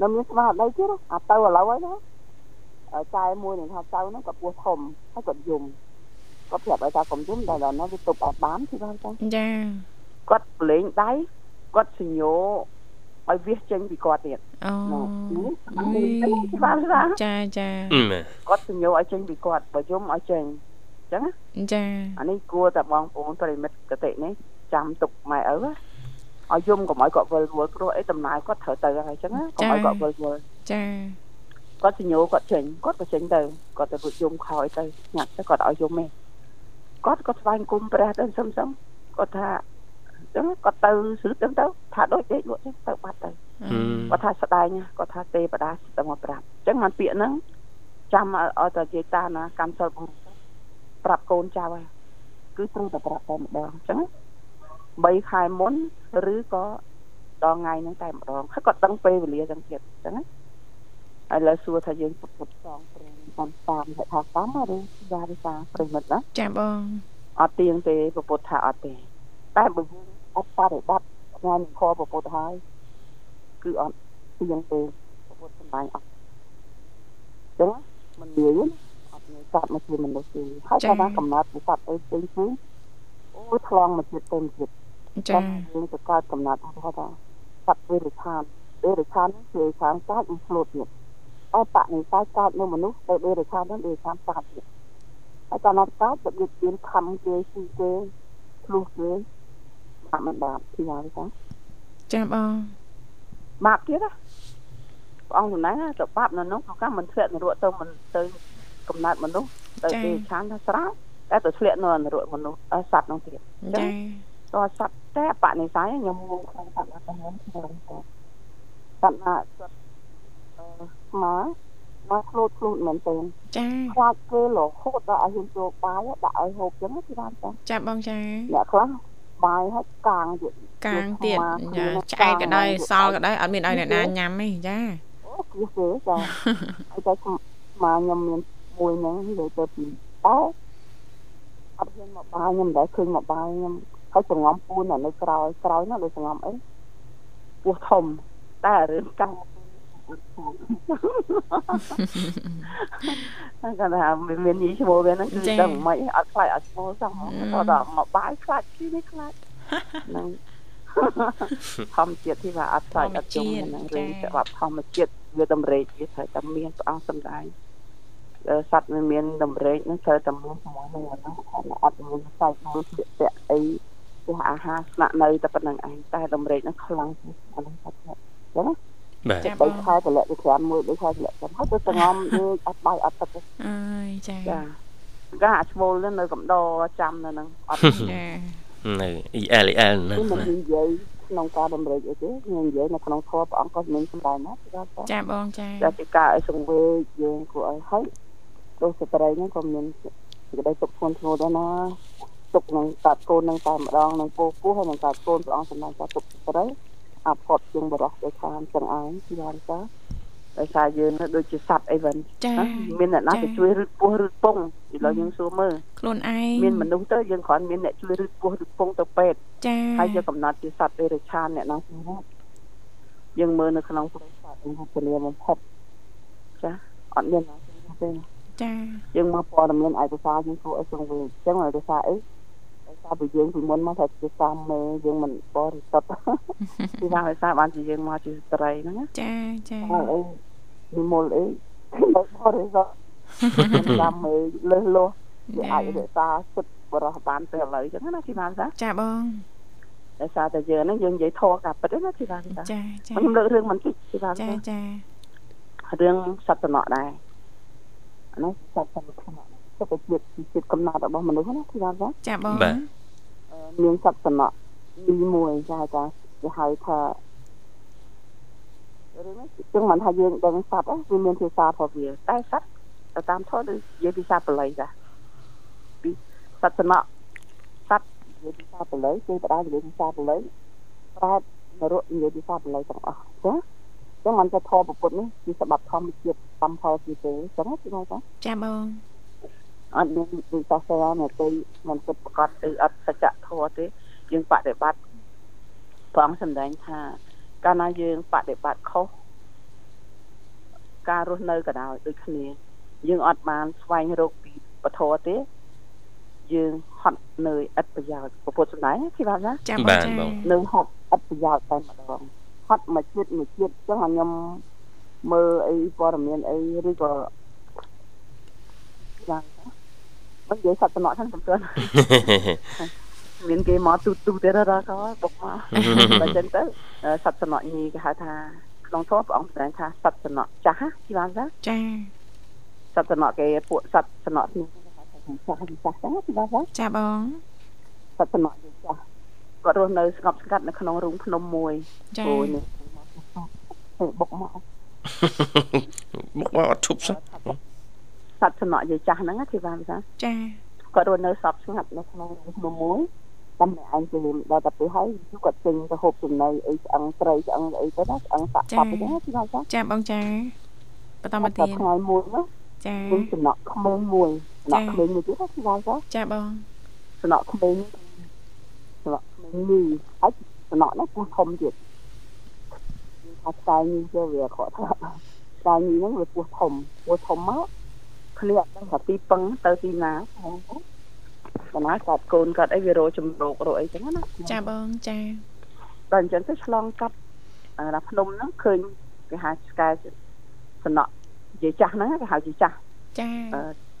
S3: នៅមានស្មារតីទៀតអាទៅឥឡូវហើយណា ចែមួយនឹងថាចៅហ្នឹងគាត់ពោះធំហើយគាត់យំគាត់ប្រាប់ឲ្យថាកុំយំតែដល់នោះវាទប់អត់បានទីបានចា
S1: ចា
S3: គាត់ប្រឡែងដៃគាត់សញ្ញោឲ្យវាចេញពីគាត់ទៀត
S1: អូ
S3: បានថា
S1: ចាចា
S3: គាត់សញ្ញោឲ្យចេញពីគាត់បើយំឲ្យចេញអញ្ចឹង
S1: ចា
S3: អានេះគួរតែបងប្អូនប្រិមិត្តកតិនេះចាំទុកម៉ែឪឲ្យយំកុំឲ្យគាត់វិលវល់ព្រោះអីដំណើរគាត់ត្រូវទៅហើយអញ្ចឹងកុំឲ្យគាត់វិលវល់
S1: ចា
S3: គាត់សញ្ញោគាត់ចេញគាត់ក៏ចេញទៅគាត់ទៅរួចយំខោយទៅញ៉ាក់ទៅគាត់ឲ្យយំឯងគាត់គាត់ស្វែងគុំព្រះទៅសឹមសឹមគាត់ថាចឹងគាត់ទៅស្រឹកចឹងទៅថាដូចទេលក់ចឹងទៅបាត់ទៅគាត់ថាស្ដែងគាត់ថាទេបដាទៅមកប្រាប់ចឹងបានពាក្យហ្នឹងចាំឲ្យតែនិយាយតាណាកម្មសិលបងប្រាប់កូនចៅហើយគឺត្រូវតែប្រាប់តែម្ដងចឹង3ខែមុនឬក៏ដល់ថ្ងៃហ្នឹងតែម្ដងហើយគាត់ដឹងពេលវេលាចឹងទៀតចឹងណា ឥឡូវសួរថាយើងពុទ្ធសងព្រមតាមតាមហេតុថាកម្មឬយ៉ាវិសាប្រិមិត្តណា
S1: ចាបង
S3: អត់ទៀងទេពុទ្ធថាអត់ទេតែបើយើងអត់បរិបត្តិថ្ងៃនឹងខពុទ្ធហើយគឺអត់ទៀងទេពុទ្ធសម្ដែងអត់ចឹងមិនងាយអត់ងាយកាត់មកជាមនុស្សទេហើយថាកំណត់ពីសត្វអីផ្សេងផ្សេងអូឆ្លងមកជាតិទៅជាតិ
S1: ចា៎
S3: យើងទៅកើតកំណត់ថាថាសត្វវិរិឆានវិរិឆានគឺឆានកើតនឹងឆ្លូតទៀត អបនិស័យកើតនៅមនុស្សទៅវិរិឆាននឹងវិរិឆានកើតទៀតហើយកំណត់កើតរបៀបមានខំគេស៊ីគេឆ្លោះគេបាបមិនបាបពីយ៉ាងចា
S1: ចាបង
S3: បាបទៀតណាព្រះអង្គចំណាយទៅបាបនៅនោះប្រកាសមិនធ្លាក់នរកទៅមិនទៅកំណត់មនុស្សទៅទីឆានថាស្រាតែទៅធ្លាក់នៅនរកមនុស្សសត្វនោះទៀត
S1: ចា
S3: តោះសត្វតែបនិស័យខ្ញុំងងខ្លាំងសត្វណាខ្ញុំខ្ញុំសត្វណាសត្វ អឺស្មើមកខ្លួនខ្លួនមែនទេ
S1: ចា
S3: ខ្លាចគេរហូតដល់ឲ្យហ៊ានចូលបាយដាក់ឲ្យហូបចឹងទីបានចា
S1: ចាបងចា
S3: អ្នកខ្លះបាយហើយកាងទៀត
S1: កាងទៀតឆ្អែតក៏ដោយសល់ក៏ដោយអត់មានឲ្យអ្នកណាញ៉ាំទេចា
S3: អូគឺទេចាឲ្យតែមកខ្ញុំមានមួយហ្នឹងលើទៅពីតើអត់ហ៊ានមកបាយខ្ញុំដែរឃើញមកបាយខ្ញុំហើយសងំពូននៅក្រោយក្រោយនោះដូចសងំអីពោះធំតែរឿងកាំង គាត់ថាមានញីឈ្មោះវាហ្នឹងគឺដឹងមិនអត់ខ្លាចអត់ឈ្មោះសោះគាត់ដល់មកបាយខ្លាចគឺនេះខ្លាចហ្នឹងធម្មជាតិទីថាអត់ខ្លាចអត់ជុំហ្នឹងរឿងច្បាប់ធម្មជាតិវាតម្រេកវាត្រូវតែមានព្រះអង្គសំដែងសត្វវាមានតម្រេកហ្នឹងត្រូវតែមានជាមួយនឹងហ្នឹងអត់មានសាច់មួយស្លៀកពាក់អីទោះអាហារស្នាក់នៅតែប៉ុណ្្នឹងឯងតែតម្រេកហ្នឹងខ្លាំងជាងហ្នឹងសាច់ចឹងណា
S2: បាទ
S3: ចាបងខែតម្លាក់ទៅ5មួយដូចខែតម្លាក់ចាំហើយទៅសងំយើងអត់បាយអត់ទឹកទេ
S1: អើយចា
S3: ចាកាអាឈ្មោលនៅកំដរចាំនៅហ្នឹងអត់
S1: ចា
S2: នៅ EL EL
S3: ហ្នឹងមិននិយាយក្នុងការតម្រេចអីទេខ្ញុំនិយាយនៅក្នុងធម៌ព្រះអង្គក៏មានសម្ដែងណា
S1: ចាបងចា
S3: តែពីការឲ្យសង្វេគយើងគួរឲ្យហើយទោះស្ត្រីហ្នឹងក៏មានសេចក្តីទុកធ្ងន់ធ្ងរដែរណាទុកនឹងកាត់កូននឹងតែម្ដងនឹងពោះពោះហើយនឹងកាត់កូនព្រះអង្គសម្ដែងថាទុកស្ត្រី អាផុតជាងបរោះដោយខាងចឹងឯងយល់ទៅដោយសារយើងនៅដូចជាសត្វអីវិញមានអ្នកណាទៅជួយរឹតពោះរឹតពងឥឡូវយើងសួរមើល
S1: ខ្លួនឯង
S3: មានមនុស្សទៅយើងគ្រាន់មានអ្នកជួយរឹតពោះរឹតពងទៅពេទ្យ
S1: ចា៎
S3: ហើយយើងកំណត់ជាសត្វអេរឆានអ្នកណាជំនួសយើងមើលនៅក្នុងព្រៃសត្វអង្គពលាបំផុតចាអត់មានណាទេ
S1: ចា
S3: យើងមកព័ត៌មានឯកសារយើងគួរឲ្យសង្វេគអញ្ចឹងដោយសារអី តែពីយើងពីមុនមកថាជាសាមេយើងមិនបរិសុទ្ធពីថាឲ្យសារបានជាយើងមកជាស្ត្រីហ្នឹង
S1: ចាចា
S3: អីនិមលអីបរិសុទ្ធសាមេលើសលោះវាអាចរក្សាសិទ្ធិបរិសុទ្ធបានទៅឥឡូវអញ្ចឹងណាទីបានសា
S1: ចាបង
S3: ដោយសារតែយើងហ្នឹងយើងនិយាយធေါ်ការពិតណាទីបាន
S1: សាចាចា
S3: ខ្ញុំលើករឿងមិនតិចទីបាន
S1: ចាចា
S3: រឿងសត្វតំណក់ដែរអានោះសត្វតំណក់ សុខភាពជាតិកំណត់របស់មនុស្សណាទីបានសា
S1: ចាបង
S2: បាទ
S3: មានសត្វសំណក់ទីមួយចាចាគេហៅថារឿងនេះចឹងមិនថាយើងដឹងសត្វវាមានភាសារបស់វាតែសត្វទៅតាមធម៌ដូចនិយាយភាសាបាលីចាពីសត្វសំណក់សត្វនិយាយភាសាបាលីគេបដានិយាយភាសាបាលីប្រែនរកនិយាយភាសាបាលីទាំងអស់ចាចឹងមិនទៅធម៌ពុទ្ធនេះគឺស្បាប់ធម្មជាតិតាមផលពីទេចឹងគឺមក
S1: ចាបង
S3: អត់មានវិសាស្ត្រមកទៅមិនគិតប្រកាសទៅអត់សច្ចធម៌ទេយើងបដិបត្តិព្រះអង្គសម្ដែងថាកាលណាយើងបដិបត្តិខុសការរស់នៅក៏ដោយដូចគ្នាយើងអត់បានស្វែងរកពីពធទេយើងហត់នឿយឥតប្រយោជន៍ពុទ្ធសម្ដែងគិតថាណា
S1: ចាបាទ
S3: នៅហត់ឥតប្រយោជន៍តែម្ដងហត់មួយជាតិមួយជាតិអញ្ចឹងខ្ញុំមើលអីព័ត៌មានអីឬក៏យ៉ាងមិ ននិយាយសត្វតំណក់ហ្នឹងសំទោនមានគេមកទូទូទៀតដល់ក៏បុកមកបើចឹងទៅសត្វតំណក់ញីគេហៅថាក្នុងធម៌ព្រះអង្គសម្ដែងថាសត្វតំណក់ចាស់ជីវ៉ានចា
S1: ចា
S3: សត្វតំណក់គេពួកសត្វតំណក់នេះចាស់ចាស់ចាស់ជីវ៉ាន
S1: ចាបង
S3: សត្វតំណក់ចាស់គាត់រស់នៅស្ងប់ស្ងាត់នៅក្នុងរូងភ្នំមួយ
S1: អូយ
S3: នេះបុកមក
S2: បុកមកអត់ឈប់សោះ
S3: សត្វសំណក់យាយចាស់ហ្នឹងធីវ៉ាភាសា
S1: ចា
S3: គាត់រស់នៅសពស្ងាត់នៅក្នុងភ្នំមួយតាមឯងទៅដល់តែពេលហើយគាត់ចេញទៅហូបចំណីអីឆ្អឹងត្រីឆ្អឹងអីទៅណាឆ្អឹងសាក់សពអីហ្នឹងធីវ៉ាចា
S1: ចាបងចាបន្តមកទៀត
S3: ថ្ងៃមួយណា
S1: ចា
S3: ខ្ញុំសំណក់ក្មេងមួយសំណក់ក្មេងមួយទៀតធីវ៉ាចា
S1: ចាបង
S3: សំណក់ក្មេងសំណក់ក្មេងនេះហើយសំណក់នោះពោះធំទៀតថាស្កាយនេះទៅវាខកថាស្កាយនេះហ្នឹងវាពោះធំពោះធំមក គ្នាអត់ដឹងថាទីពឹងទៅទីណាផងបណ្ណាកាត់កូនកាត់អីវារោជំរោគរោអីចឹងណា
S1: ចាបងចា
S3: ដល់អញ្ចឹងទៅឆ្លងកាត់អាភ្នំហ្នឹងឃើញគេហៅស្កែសំណក់និយាយចាស់ហ្នឹងគេហៅជាចាស់
S1: ចា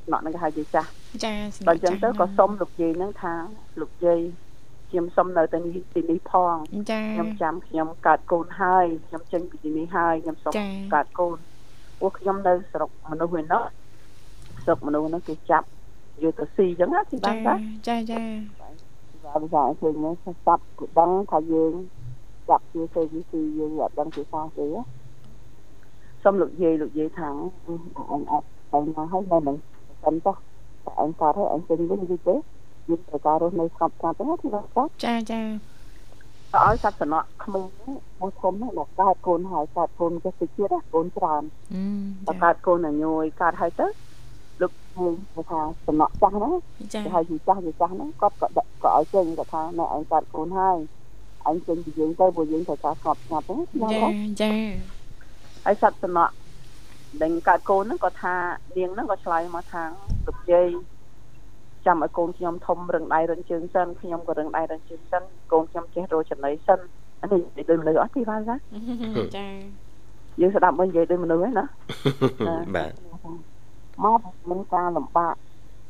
S3: សំណក់ហ្នឹងគេហៅជាចាស់
S1: ចា
S3: ដល់អញ្ចឹងទៅក៏សុំលោកយាយហ្នឹងថាលោកយាយខ្ញុំសុំនៅតែទីនេះផងខ្ញុំចាំខ្ញុំកើតកូនហើយខ្ញុំចេញពីទីនេះហើយខ្ញុំសុំកើតកូនពួកខ្ញុំនៅស្រុកមនុស្សវិញ នោះស្រុកមនុស្សហ្នឹងគេចាប់យកទៅស៊ីអញ្ចឹងណាទីបាន
S1: តាចាចា
S3: បាទវាឃើញនេះស្ដាប់គឺដឹងថាយើងចាប់ជាទៅវាស៊ីយើងអត់ដឹងជាសាទេសុំលោកយាយលោកយាយថាអញអត់ទៅណាហើយនៅនឹងសិនចុះតែអញកើតហើយអញចេញវិញយីទេយើងត្រូវការរស់នៅស្ងប់ស្ងាត់ទេទីបាទ
S1: ចាចា
S3: ឲ្យសត្វសំណក់ក្មេងមកធំណាស់កើតកូនហើយកើតកូនចេះតិចទៀតកូនច្រើន
S1: តែ
S3: កើតកូនញយកើតហើយទៅ លោកគេថាសំណក់ចាស់ហ្នឹងគេហៅជាចាស់ជាចាស់ហ្នឹងគាត់ក៏ក៏ឲ្យចេញគាត់ថាណែឯងកើតកូនហើយឯងចេញពីយើងទៅព្រោះយើងត្រូវការស្ងប់ស្ងាត់ហ្នឹង
S1: ចាចា
S3: ហើយសត្វសំណក់ដែលកើតកូនហ្នឹងគាត់ថានាងហ្នឹងក៏ឆ្លើយមកថាលោកយាយចាំឲ្យកូនខ្ញុំធំរឹងដៃរឹងជើងសិនខ្ញុំក៏រឹងដៃរឹងជើងសិនកូនខ្ញុំចេះរកចំណីសិនអានេះនិយាយដូចមនុស្សអត់ទេបាទចា
S1: ចា
S3: យើងស្ដាប់មើលនិយាយដូចមនុស្សហ្នឹងណា
S2: បាទ
S3: មកមានការលំបាក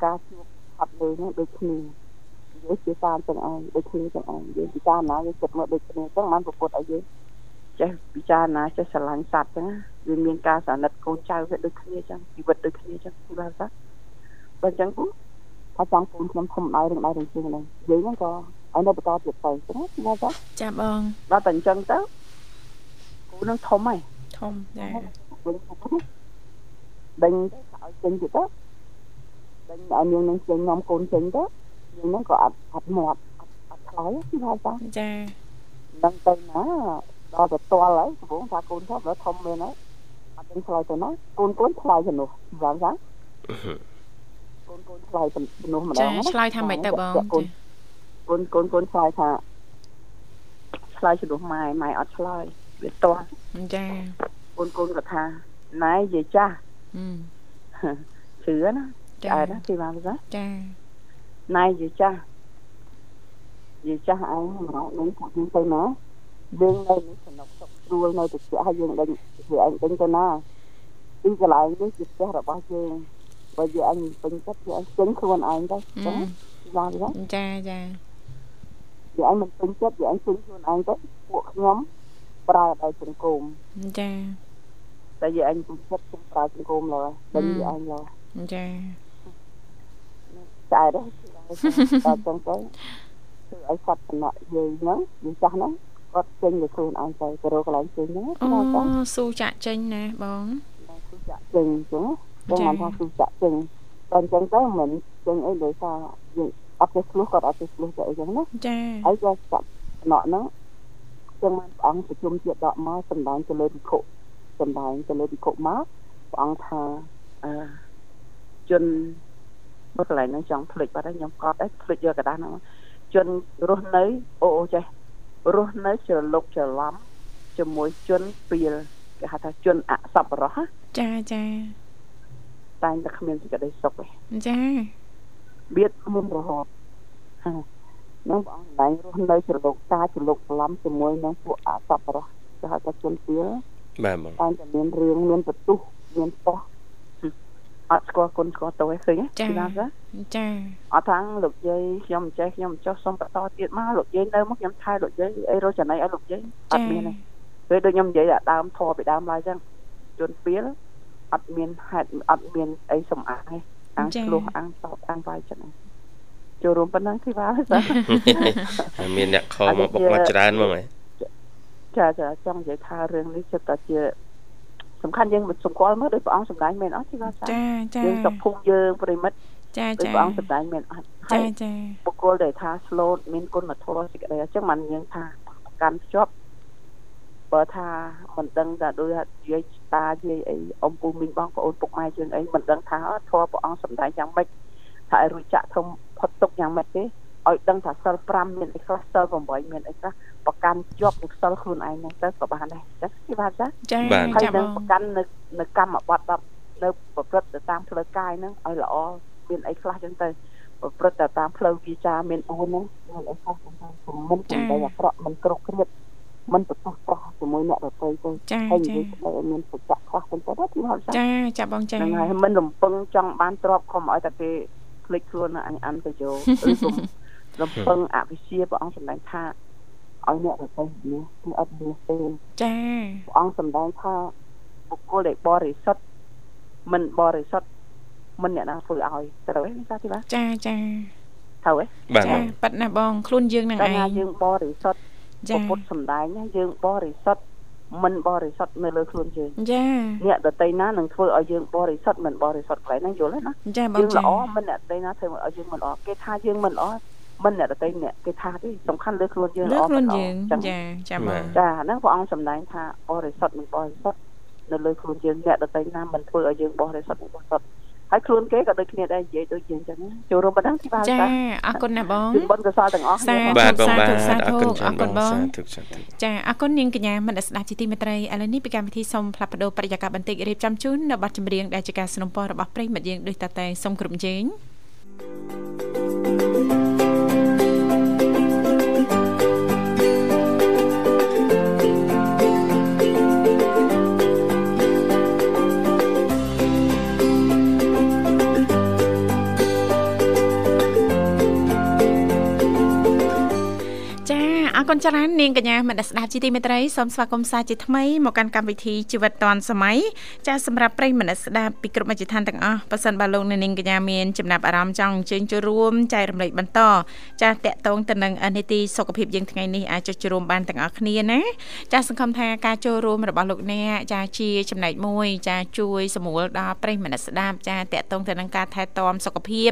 S3: ការជួបអត់លើនេះដូចគ្នានិយាយជាការទាំងឯងដូចគ្នាទាំងឯងយើងពិចារណាយើងគិតមើលដូចគ្នាចឹងបានប្រពុតឲ្យយើងចេះពិចារណាចេះស្រឡាញ់សត្វចឹងវាមានការសាណិតកូនចៅវាដូចគ្នាចឹងជីវិតដូចគ្នាចឹងពីបាទសាបើចឹងគូថាចង់កូនខ្ញុំធំដៃរឿងដៃរឿងជើងហ្នឹងយើងហ្នឹងក៏ឲ្យនៅបន្តទៀតទៅចឹងណាចា
S1: ចាបង
S3: ដល់តែអញ្ចឹងទៅគូនឹងធំហើយ
S1: ធំចា
S3: ដេញ ឲ្យចេញទៀតទៅដេញឲ្យនាងនឹងចេញនាំកូនចេញទៅនាងនឹងក៏អត់អត់មាត់អត់ឆ្លើយពីហើយចា
S1: ចា
S3: ដឹងទៅណាដល់ទៅតល់ហើយកំពុងថាកូនធំដល់ធំមែនហើយអត់ដឹងឆ្លើយទៅណាកូនកូនឆ្លើយទៅនោះយ៉ាងចាកូនកូនឆ្លើយទៅនោះម្ដង
S1: ឆ្លើយថាម៉េចទៅបងកូ
S3: នកូនកូនកូនឆ្លើយថាឆ្លើយជំនួសម៉ែម៉ែអត់ឆ្លើយវាតោះ
S1: ចា
S3: កូនកូនក៏ថាណែយាយចាស់ ជឿណាឆ្អែតណាទីបានចា
S1: ចា
S3: ណៃយីចាស់យីចាស់ឯងមករកនឹងថាទៅណាយើងនៅនេះសំណុកសុខស្រួលនៅទៅឲ្យយើងដេញវាឯងដេញទៅណាទីកន្លែងនេះជាផ្ទះរបស់យើងបើយើងអញពេញចិត្តយើងចេញខ្លួនឯងទៅចាបានទេ
S1: ចាចា
S3: យើងអញមិនពេញចិត្តយើងអញចេញខ្លួនឯងទៅពួកខ្ញុំប្រើឲ្យសង្គម
S1: ចា
S3: តែយាយអញពុំចិត្តខ្ញុំប្រើសង្គមឡើយតែយាយអញឡើយ
S1: ចា
S3: តែដែរតែចឹងទៅគឺឲ្យគាត់តំណក់យាយហ្នឹងយាយចាស់ហ្នឹងគាត់ចេញទៅខ្លួនឯងទៅទៅរកកន្លែងចេញហ្នឹង
S1: អូស៊ូចាក់ចេញណាបង
S3: ស៊ូចាក់ចេញអញ្ចឹងខ្ញុំថាស៊ូចាក់ចេញតែអញ្ចឹងទៅមិនចេញអីដោយសារយើងអត់ទៅឆ្លោះគាត់អត់ទៅឆ្លោះទៅអីចឹងណា
S1: ចា
S3: ហើយក៏ចាក់តំណក់ហ្នឹងចឹងបានព្រះអង្គប្រជុំជាតិដកមកសម្ដែងទៅលើពិខុ សម្ដែងទៅលើពិខុមកព្រះអង្គថាអឺជនមកកន្លែងហ្នឹងចង់ភ្លេចបាត់ហើយខ្ញុំកត់ដែរភ្លេចយកกระดาษហ្នឹងជនរស់នៅអូអូចេះរស់នៅច្រឡុកច្រឡំជាមួយជនពីលគេហៅថាជនអសប្បុរស
S1: ចាចា
S3: តែងតែគ្មានសេចក្តីសុខទេ
S1: ចា
S3: បៀតមុនរហូតនឹងបងឯងរស់នៅច្រឡុកតាច្រឡុកច្រឡំជាមួយនឹងពួកអសប្បុរសគេហៅថាជនពីល
S2: បាទបង
S3: តែងតែមានរឿងមានបន្ទុះមានប៉ោះអត់ស្គាល់គុណស្គាល់ទោសឯងឃើញ
S1: ចាចា
S3: អត់ថាលោកយាយខ្ញុំមិនចេះខ្ញុំមិនចោះសុំបន្តទៀតមកលោកយាយនៅមកខ្ញុំថែលោកយាយអីរកចំណៃឲ្យលោកយាយអត់មានទេពេលដូចខ្ញុំនិយាយអាដើមធေါ်ពីដើមឡើយចឹងជួនពីលអត់មានហេតុអត់មានអីសំអាងទេអាងឆ្លោះអាងតបអាងវាយចឹងចូលរួមប៉ុណ្ណឹងទីបាទ
S2: មានអ្នកខមកបុកមកច្រើនហ្មងហ៎
S3: ចាចាចង់និយាយថារឿងនេះចិត្តតែជាសំខាន់យើងមិនសម្គាល់មើលដោយព្រះអង្គសម្ដែងមែនអត់
S1: ចាចាចា
S3: យើងសុខភូមិយើងប្រិមិត្ត
S1: ចាចា
S3: ព្រះអង្គសម្ដែងមែនអត់
S1: ចាចា
S3: បុគ្គលដែលថា slow មានគុណធម៌សេចក្តីអញ្ចឹងมันយើងថាកាន់ភ្ជាប់បើថាមិនដឹងថាដូចយាយតាយាយអីអ៊ំពូមីងបងប្អូនពុកម៉ែយើងអីមិនដឹងថាធម៌ព្រះអង្គសម្ដែងយ៉ាងម៉េចថាឲ្យរួចចាក់ធំផុតទុកយ៉ាងម៉េចទេ ឲ្យដឹងថាសិល5មានអីខ្លះសិល8មានអីខ្លះប្រកាន់ជាប់នឹងសិលខ្លួនឯងហ្នឹងទៅក៏បានដែរចាគេបានចា
S1: ចា
S3: ហើយនឹងប្រកាន់នៅនៅកម្មបត្តិ10នៅប្រព្រឹត្តទៅតាមផ្លូវកាយហ្នឹងឲ្យល្អមានអីខ្លះចឹងទៅប្រព្រឹត្តទៅតាមផ្លូវវាចាមាន4ហ្នឹងមានអីខ្លះចឹងទៅមិនសំដីអាក្រក់មិនគ្រប់គ្រាតមិនប្រកាសប្រោះជាមួយអ្នកដទៃទេ
S1: ហើយនិ
S3: យាយទៅមានសច្ចៈខ្លះចឹងទៅទីហត់
S1: ចាចាបងចា
S3: ហ្នឹងហើយមិនរំពឹងចង់បានទ្រព្យខំឲ្យតែគេភ្លេចខ្លួនអញអានទៅយោឬគុំ រំពឹងអវិជ្ជាព្រះអង្គសម្ដែងថាឲ្យអ្នកដទៃនេះគឺអត់មានទេ
S1: ចា
S3: ព្រះអង្គសម្ដែងថាបុគ្គលដែលបរិសុទ្ធមិនបរិសុទ្ធមិនអ្នកណាធ្វើឲ្យត្រូវទេសាទីបាទ
S1: ចាចា
S3: ត្រូវទេ
S1: ចាប៉ាត់ណាបងខ្លួនយើងនឹងឯង
S3: យើងបរិសុទ្ធពុទ្ធសម្ដែងណាយើងបរិសុទ្ធមិនបរិសុទ្ធនៅលើខ្លួនយើង
S1: ចា
S3: អ្នកដតីណានឹងធ្វើឲ្យយើងបរិសុទ្ធមិនបរិសុទ្ធកន្លែងហ្នឹងយល់ទេណា
S1: ចាបង
S3: ចាយើងល្អមិនអ្នកដតីណាធ្វើឲ្យយើងមិនល្អគេថាយើងមិនល្អ មិនអ្នកដតីអ្នកគេថាទេសំខាន់លើខ្លួនយើង
S1: ល្អខ្លួនយើងចាចាបង
S3: ចាហ្នឹងព្រះអង្គសម្ដែងថាបរិសុទ្ធមិនបរិសុទ្ធនៅលើខ្លួនយើងអ្នកដតីណាមិនធ្វើឲ្យយើងបរិសុទ្ធមិនបរិសុទ្ធហើយខ្លួនគេក៏ដូចគ្នាដែរនិយាយដូចយើងចឹងចូលរួមប៉ុណ្ណឹងទីបាទ
S1: ចាអរគុណណាបង
S3: គឺបុណ្យកុសលទាំងអស់
S2: បាទបងបាទអរគុណច្រើនបងសាធុសាធុ
S1: ចាអរគុណនាងកញ្ញាមនស្ដាប់ជាទីមេត្រីឥឡូវនេះពីកម្មវិធីសូមផ្លាប់បដោប្រយាករបន្តិចរៀបចំជូននៅប័ណ្ណចម្រៀងដែលជាការสนับสนุนរបស់ប្រិយមិត្តយើងដូចតតែសូមគ្រប់ជេង thank you គុណច្រើននាងកញ្ញាមនស្ដាប់ជីទីមេត្រីសូមស្វាគមន៍សាជាថ្មីមកកាន់កម្មវិធីជីវិតឌွန်សម័យចាសម្រាប់ប្រិយមនស្ដាប់ពីគ្រប់មជ្ឈដ្ឋានទាំងអស់ប៉ះសិនបើលោកនាងកញ្ញាមានចំណាប់អារម្មណ៍ចង់អញ្ជើញចូលរួមចែករំលែកបន្តចាតកតងទៅនឹងនីតិសុខភាពយើងថ្ងៃនេះអាចចុចចូលរួមបានទាំងអស់គ្នាណាចាសង្ឃឹមថាការចូលរួមរបស់លោកអ្នកចាជាចំណែកមួយចាជួយសម្រួលដល់ប្រិយមនស្ដាប់ចាតកតងទៅនឹងការថែទាំសុខភាព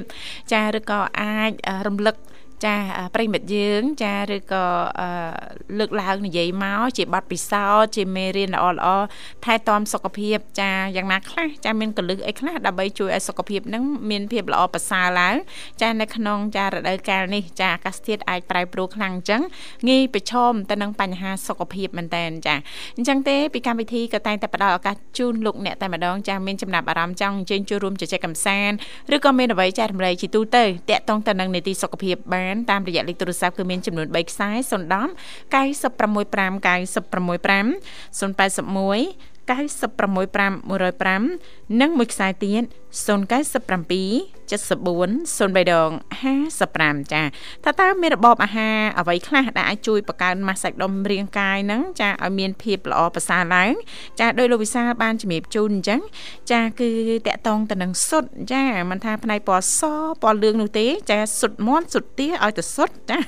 S1: ចាឬក៏អាចរំលឹក ចាប្រិមិត្តយើង ចាឬក៏លើកឡើងនិយាយមកជាប័ណ្ណពិសោធន៍ជាមេរៀនល្អល្អថែទាំសុខភាព ចាយ៉ាងណាខ្លះចាមានកលឹះអីខ្លះដើម្បីជួយឲ្យសុខភាពនឹងមានភាពល្អប្រសើរឡើងចានៅក្នុងចារដូវកាលនេះចាអាកាសធាតុអាចប្រែប្រួលខ្លាំងអញ្ចឹងងាយប្រឈមទៅនឹងបញ្ហាសុខភាពមែនតើចាអញ្ចឹងទេពីកម្មវិធីក៏តែងតែផ្ដល់ឱកាសជូនលោកអ្នកតែម្ដងចាមានចំណាប់អារម្មណ៍ចង់អញ្ជើញចូលរួមជជែកកម្សាន្តឬក៏មានអ្វីចែករំលែកជាទូទៅតាក់ទងទៅនឹងនីតិសុខភាពបានបានតាមរយៈលេខទូរស័ព្ទគឺមានចំនួន3ខ្សែ010 965 965 081 965 105និងមួយខ្សែទៀត097 74 03ដង55ចាថាតើមានរបបអាហារអ្វីខ្លះដែលអាចជួយបង្កើនម៉ាស់សាច់ដុំរាងកាយហ្នឹងចាឲ្យមានភាពល្អប្រសើរឡើងចាដោយលោកវិសាលបានជំរាបជូនអញ្ចឹងចាគឺតកតងទៅនឹងសុទ្ធចាមិនថាផ្នែកពណ៌សពណ៌លឿងនោះទេចាសុទ្ធមាន់សុទ្ធទាឲ្យទៅសុទ្ធចា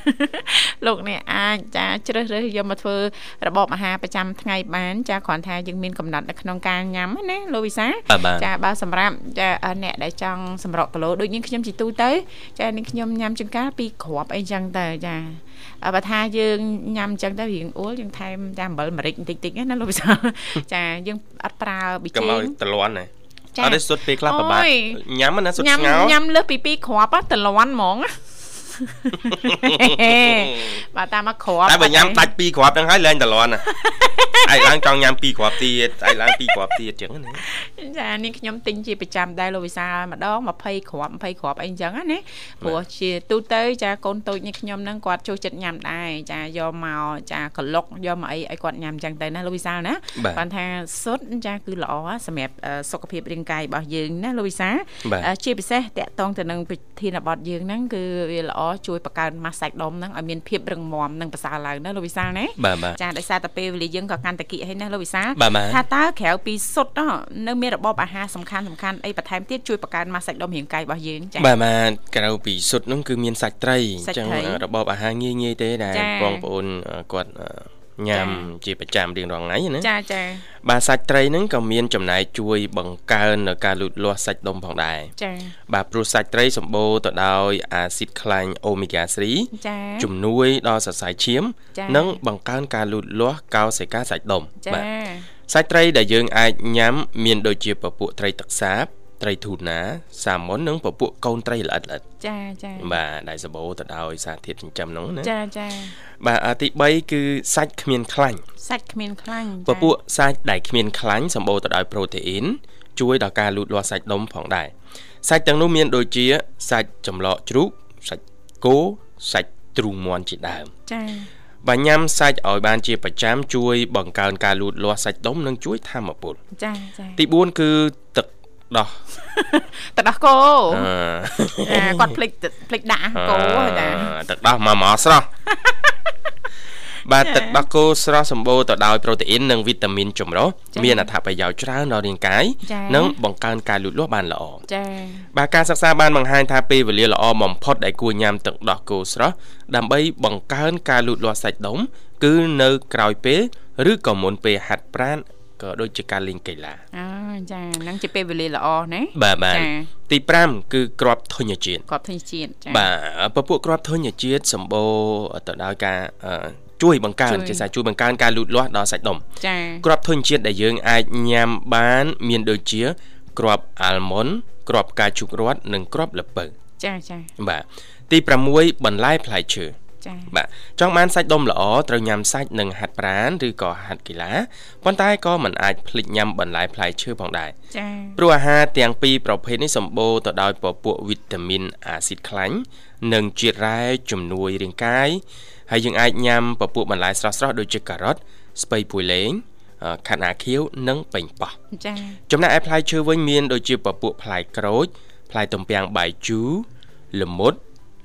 S1: លោកអ្នកអាចចាជ្រើសរើសយកមកធ្វើរបបអាហារប្រចាំថ្ងៃបានចាគ្រាន់ថាយើងមានកំណត់នៅក្នុងការញ៉ាំណាលោកវិសាចាបើសម្រាប់ចាអ្នកដែលចង់សម្រក់គីឡូឡូដូចនាងខ្ញុំជីទូទៅចានាងខ្ញុំញ៉ាំចង្ការពីរគ្រាប់អីចឹងទៅចាបើថាយើងញ៉ាំចឹងទៅរៀងអួលយើងថែមតែអំបិលម្រេចបន្តិចតិចណាលោកវិសាចាយើងអត់ប្រើប៊ីចេងកុំឲ្យ
S2: តលន់ណាអត់ទេសុទ្ធពេលខ្លះពិបាកញ៉ាំណាសុទ្ធស្ងោ
S1: ញ៉ាំលើសពី2គ្រាប់តលន់ហ្មង បាទតាមមកគ្រាប់
S2: តែបើញ៉ាំដាច់2គ្រាប់ហ្នឹងហើយលែងតលន់ឯងឡើងចង់ញ៉ាំ2គ្រាប់ទៀតឯងឡើង2គ្រាប់ទៀតអញ្ចឹងណា
S1: ចានេះខ្ញុំទិញជាប្រចាំដែរលោកវិសាម្ដង20គ្រាប់20គ្រាប់អីអញ្ចឹងណាព្រោះជាទូទៅចាកូនតូចនេះខ្ញុំហ្នឹងគាត់ចូលចិត្តញ៉ាំដែរចាយកមកចាក្លុកយកមកអីឲ្យគាត់ញ៉ាំអញ្ចឹងទៅណាលោកវិសាណាបានថាសុទ្ធចាគឺល្អសម្រាប់សុខភាពរាងកាយរបស់យើងណាលោកវិសាជាពិសេសតកតងទៅនឹងប្រធានបទយើងហ្នឹងគឺវាល្អជួយបង្កើនម៉ាស់សាច់ដុំហ្នឹងឲ្យមានភាពរឹងមាំនិងប្រសើរឡើងណាលោកវិសាលណាចាដោយសារតែពេលវេលាយើងក៏កាន់តែគៀកហើយណាលោកវិសាលថាតើក្រៅពីសុទ្ធនៅមានរបបអាហារសំខាន់សំខាន់អីបន្ថែមទៀតជួយបង្កើនម៉ាស់សាច់ដុំរាងកាយរបស់យើង
S2: ចាបាទបាទក្រៅពីសុទ្ធហ្នឹងគឺមានសាច់ត្រីអញ្ចឹងរបបអាហារងាយងាយទេដែលបងប្អូនគាត់ ញ៉ាំជាប្រចាំរៀងរាល់ថ្ងៃណា
S1: ចាចា
S2: បាទសាច់ត្រីហ្នឹងក៏មានចំណែកជួយបង្កើននៅការលូតលាស់សាច់ដុំផងដែរ
S1: ចា
S2: បាទព្រោះសាច់ត្រីសម្បូរទៅដោយអាស៊ីតខ្លាញ់អូមេហ្គា
S1: 3ចា
S2: ជំនួយដល់សរសៃឈាម និងបង្កើនការលូតលាស់កោសិកាសាច់ដុំ
S1: បាទ
S2: សាច់ត្រីដែលយើងអាចញ៉ាំមានដូចជាពពួកត្រីទឹកសាប ត្រីធូណាសាម៉ុននិងពពួកកូនត្រីល្អិតល្អិត
S1: ចាចា
S2: បាទដែលសម្បូរទៅដោយសារធាតុចិញ្ចឹមហ្នឹងណា
S1: ចាចា
S2: បាទទី3គឺសាច់គ្មានខ្លាញ់
S1: សាច់គ្មានខ្លាញ់
S2: ពពួកសាច់ដែលគ្មានខ្លាញ់សម្បូរទៅដោយប្រូតេអ៊ីនជួយដល់ការលូតលាស់សាច់ដុំផងដែរសាច់ទាំងនោះមានដូចជាសាច់ចម្លក់ជ្រូកសាច់គោសាច់ទ្រូងមាន់ជាដើម
S1: ចា
S2: បើញ៉ាំសាច់ឲ្យបានជាប្រចាំជួយបង្កើនការលូតលាស់សាច់ដុំនិងជួយធម្មពល
S1: ចាចា
S2: ទី4គឺទឹក ដោះ
S1: ទឹកដោះគោគាត់ភ្លេចភ្លេចដាក់គោចា
S2: ទឹកដោះមកមកស្រស់បាទទឹកដោះគោស្រស់សម្បូរទៅដោយប្រូតេអ៊ីននិងវីតាមីនចម្រុះមានអត្ថប្រយោជន៍ច្រើនដល់រាងកាយនិងបង្កើនការលូតលាស់បានល្អ
S1: ចា៎
S2: បាទការសិក្សាបានបង្ហាញថាពេលវេលាល្អបំផុតដែលគួរញ៉ាំទឹកដោះគោស្រស់ដើម្បីបង្កើនការលូតលាស់សាច់ដុំគឺនៅក្រោយពេលឬក៏មុនពេលហាត់ប្រាណ ក៏ដូចជាការលេងកីឡា
S1: អូចាហ្នឹងជាពេលវេលាល្អណា
S2: បាទបាទទី5គឺក្របធញ្ញជាតិ
S1: ក្របធញ្ញជាតិ
S2: ចាបាទពពួកក្របធញ្ញជាតិសម្បូរទៅដោយការជួយបង្កើនជាសារជួយបង្កើនការលូតលាស់ដល់សាច់ដុំ
S1: ចា៎
S2: គ្រាប់ធញ្ញជាតិដែលយើងអាចញ៉ាំបាន មានដូចជាគ្រាប់អាល់ម៉ុនគ្រាប់ផ្កាឈូករ័ត្ននិងគ្រាប់ល្ពៅ
S1: ចាចា
S2: បាទទី6បន្លែផ្លែឈើ
S1: ចា៎
S2: បាទចង់បានសាច់ដុំល្អត្រូវញ៉ាំសាច់និងហាត់ប្រាណឬក៏ហាត់កីឡាប៉ុន្តែក៏មិនអាចភ្លេចញ៉ាំបន្លែផ្លែឈើផងដែរ
S1: ចា៎
S2: ព្រោះអាហារទាំងពីរប្រភេទនេះសម្បូរទៅដោយពពួកវីតាមីនអាស៊ីតខ្លាញ់និងជាតិរ៉ែជំនួយរាងកាយហើយយើងអាចញ៉ាំពពួកបន្លែស្រស់ៗដូចជាការ៉ុតស្ពៃពួយលេងខាត់ណាខៀវនិងប៉េងប៉ោះ
S1: ចា៎
S2: ចំណែកឯផ្លែឈើវិញមានដូចជាពពួកផ្លែក្រូចផ្លែទំពាំងបាយជូរល្មុត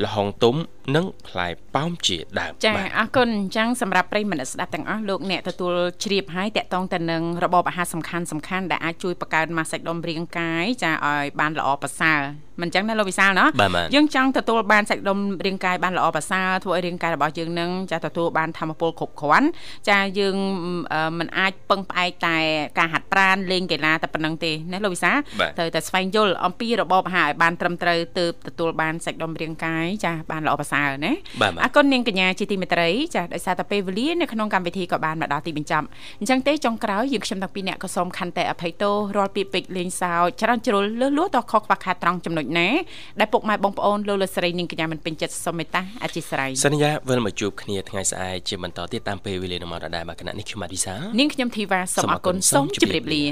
S2: លហុងទុំនិងផ្លែប៉ោមជាដើម
S1: ចាអរគុណអញ្ចឹងសម្រាប់ប្រិយមិត្តស្ដាប់ទាំងអស់លោកអ្នកទទួលជ្រាបហើយតកតងទៅនឹងរបបអាហារសំខាន់សំខាន់ដែលអាចជួយបង្កើនម៉ាសសាច់ដុំរាងកាយចាឲ្យបានល្អប្រសើរមិនចឹងណាលោកវិសាលណាយើងចង់ទទួលបានសាច់ដុំរាងកាយបានល្អប្រសើរធ្វើឲ្យរាងកាយរបស់យើងនឹងចាទទួលបានធម្មពលគ្រប់គ្រាន់ចាយើងមិនអាចពឹងផ្អែកតែការហាត់ប្រាណលេងកីឡាតែប៉ុណ្្នឹងទេណាលោកវិសាត្រូវតែស្វែងយល់អំពីរបបអាហារឲ្យបានត្រឹមត្រូវទើបទទួលបានសាច់ដុំរាងកាយចាបានល្អប្រសើរណាអរគុណនាងកញ្ញាជាទីមេត្រីចាដោយសារតែពេលវេលានៅក្នុងកម្មវិធីក៏បានមកដល់ទីបញ្ចប់អញ្ចឹងទេចុងក្រោយយើងខ្ញុំទាំងពីរអ្នកក៏សូមខន្តីអភ័យទោសរាល់ពាក្យពេចន៍លេងសើចច្រើនជ្រុលលឺលួតដល់ខុសខ្វះខាតត្រង់ចំណុចណាដែលពុកម៉ែបងប្អូនលោកលោកស្រីនាងកញ្ញាមិនពេញចិត្តសូមមេត្តាអធិស្ឋាន
S2: សន្យាវិលមកជួបគ្នាថ្ងៃស្អែកជាបន្តទៀតតាមពេលវេលានៅម៉ោងដដែលមកគណៈនេះខ្ញុំបាទវិសា
S1: នាងខ្ញុំធីវ៉ាសូមអរគុណសូមជម្រាបលា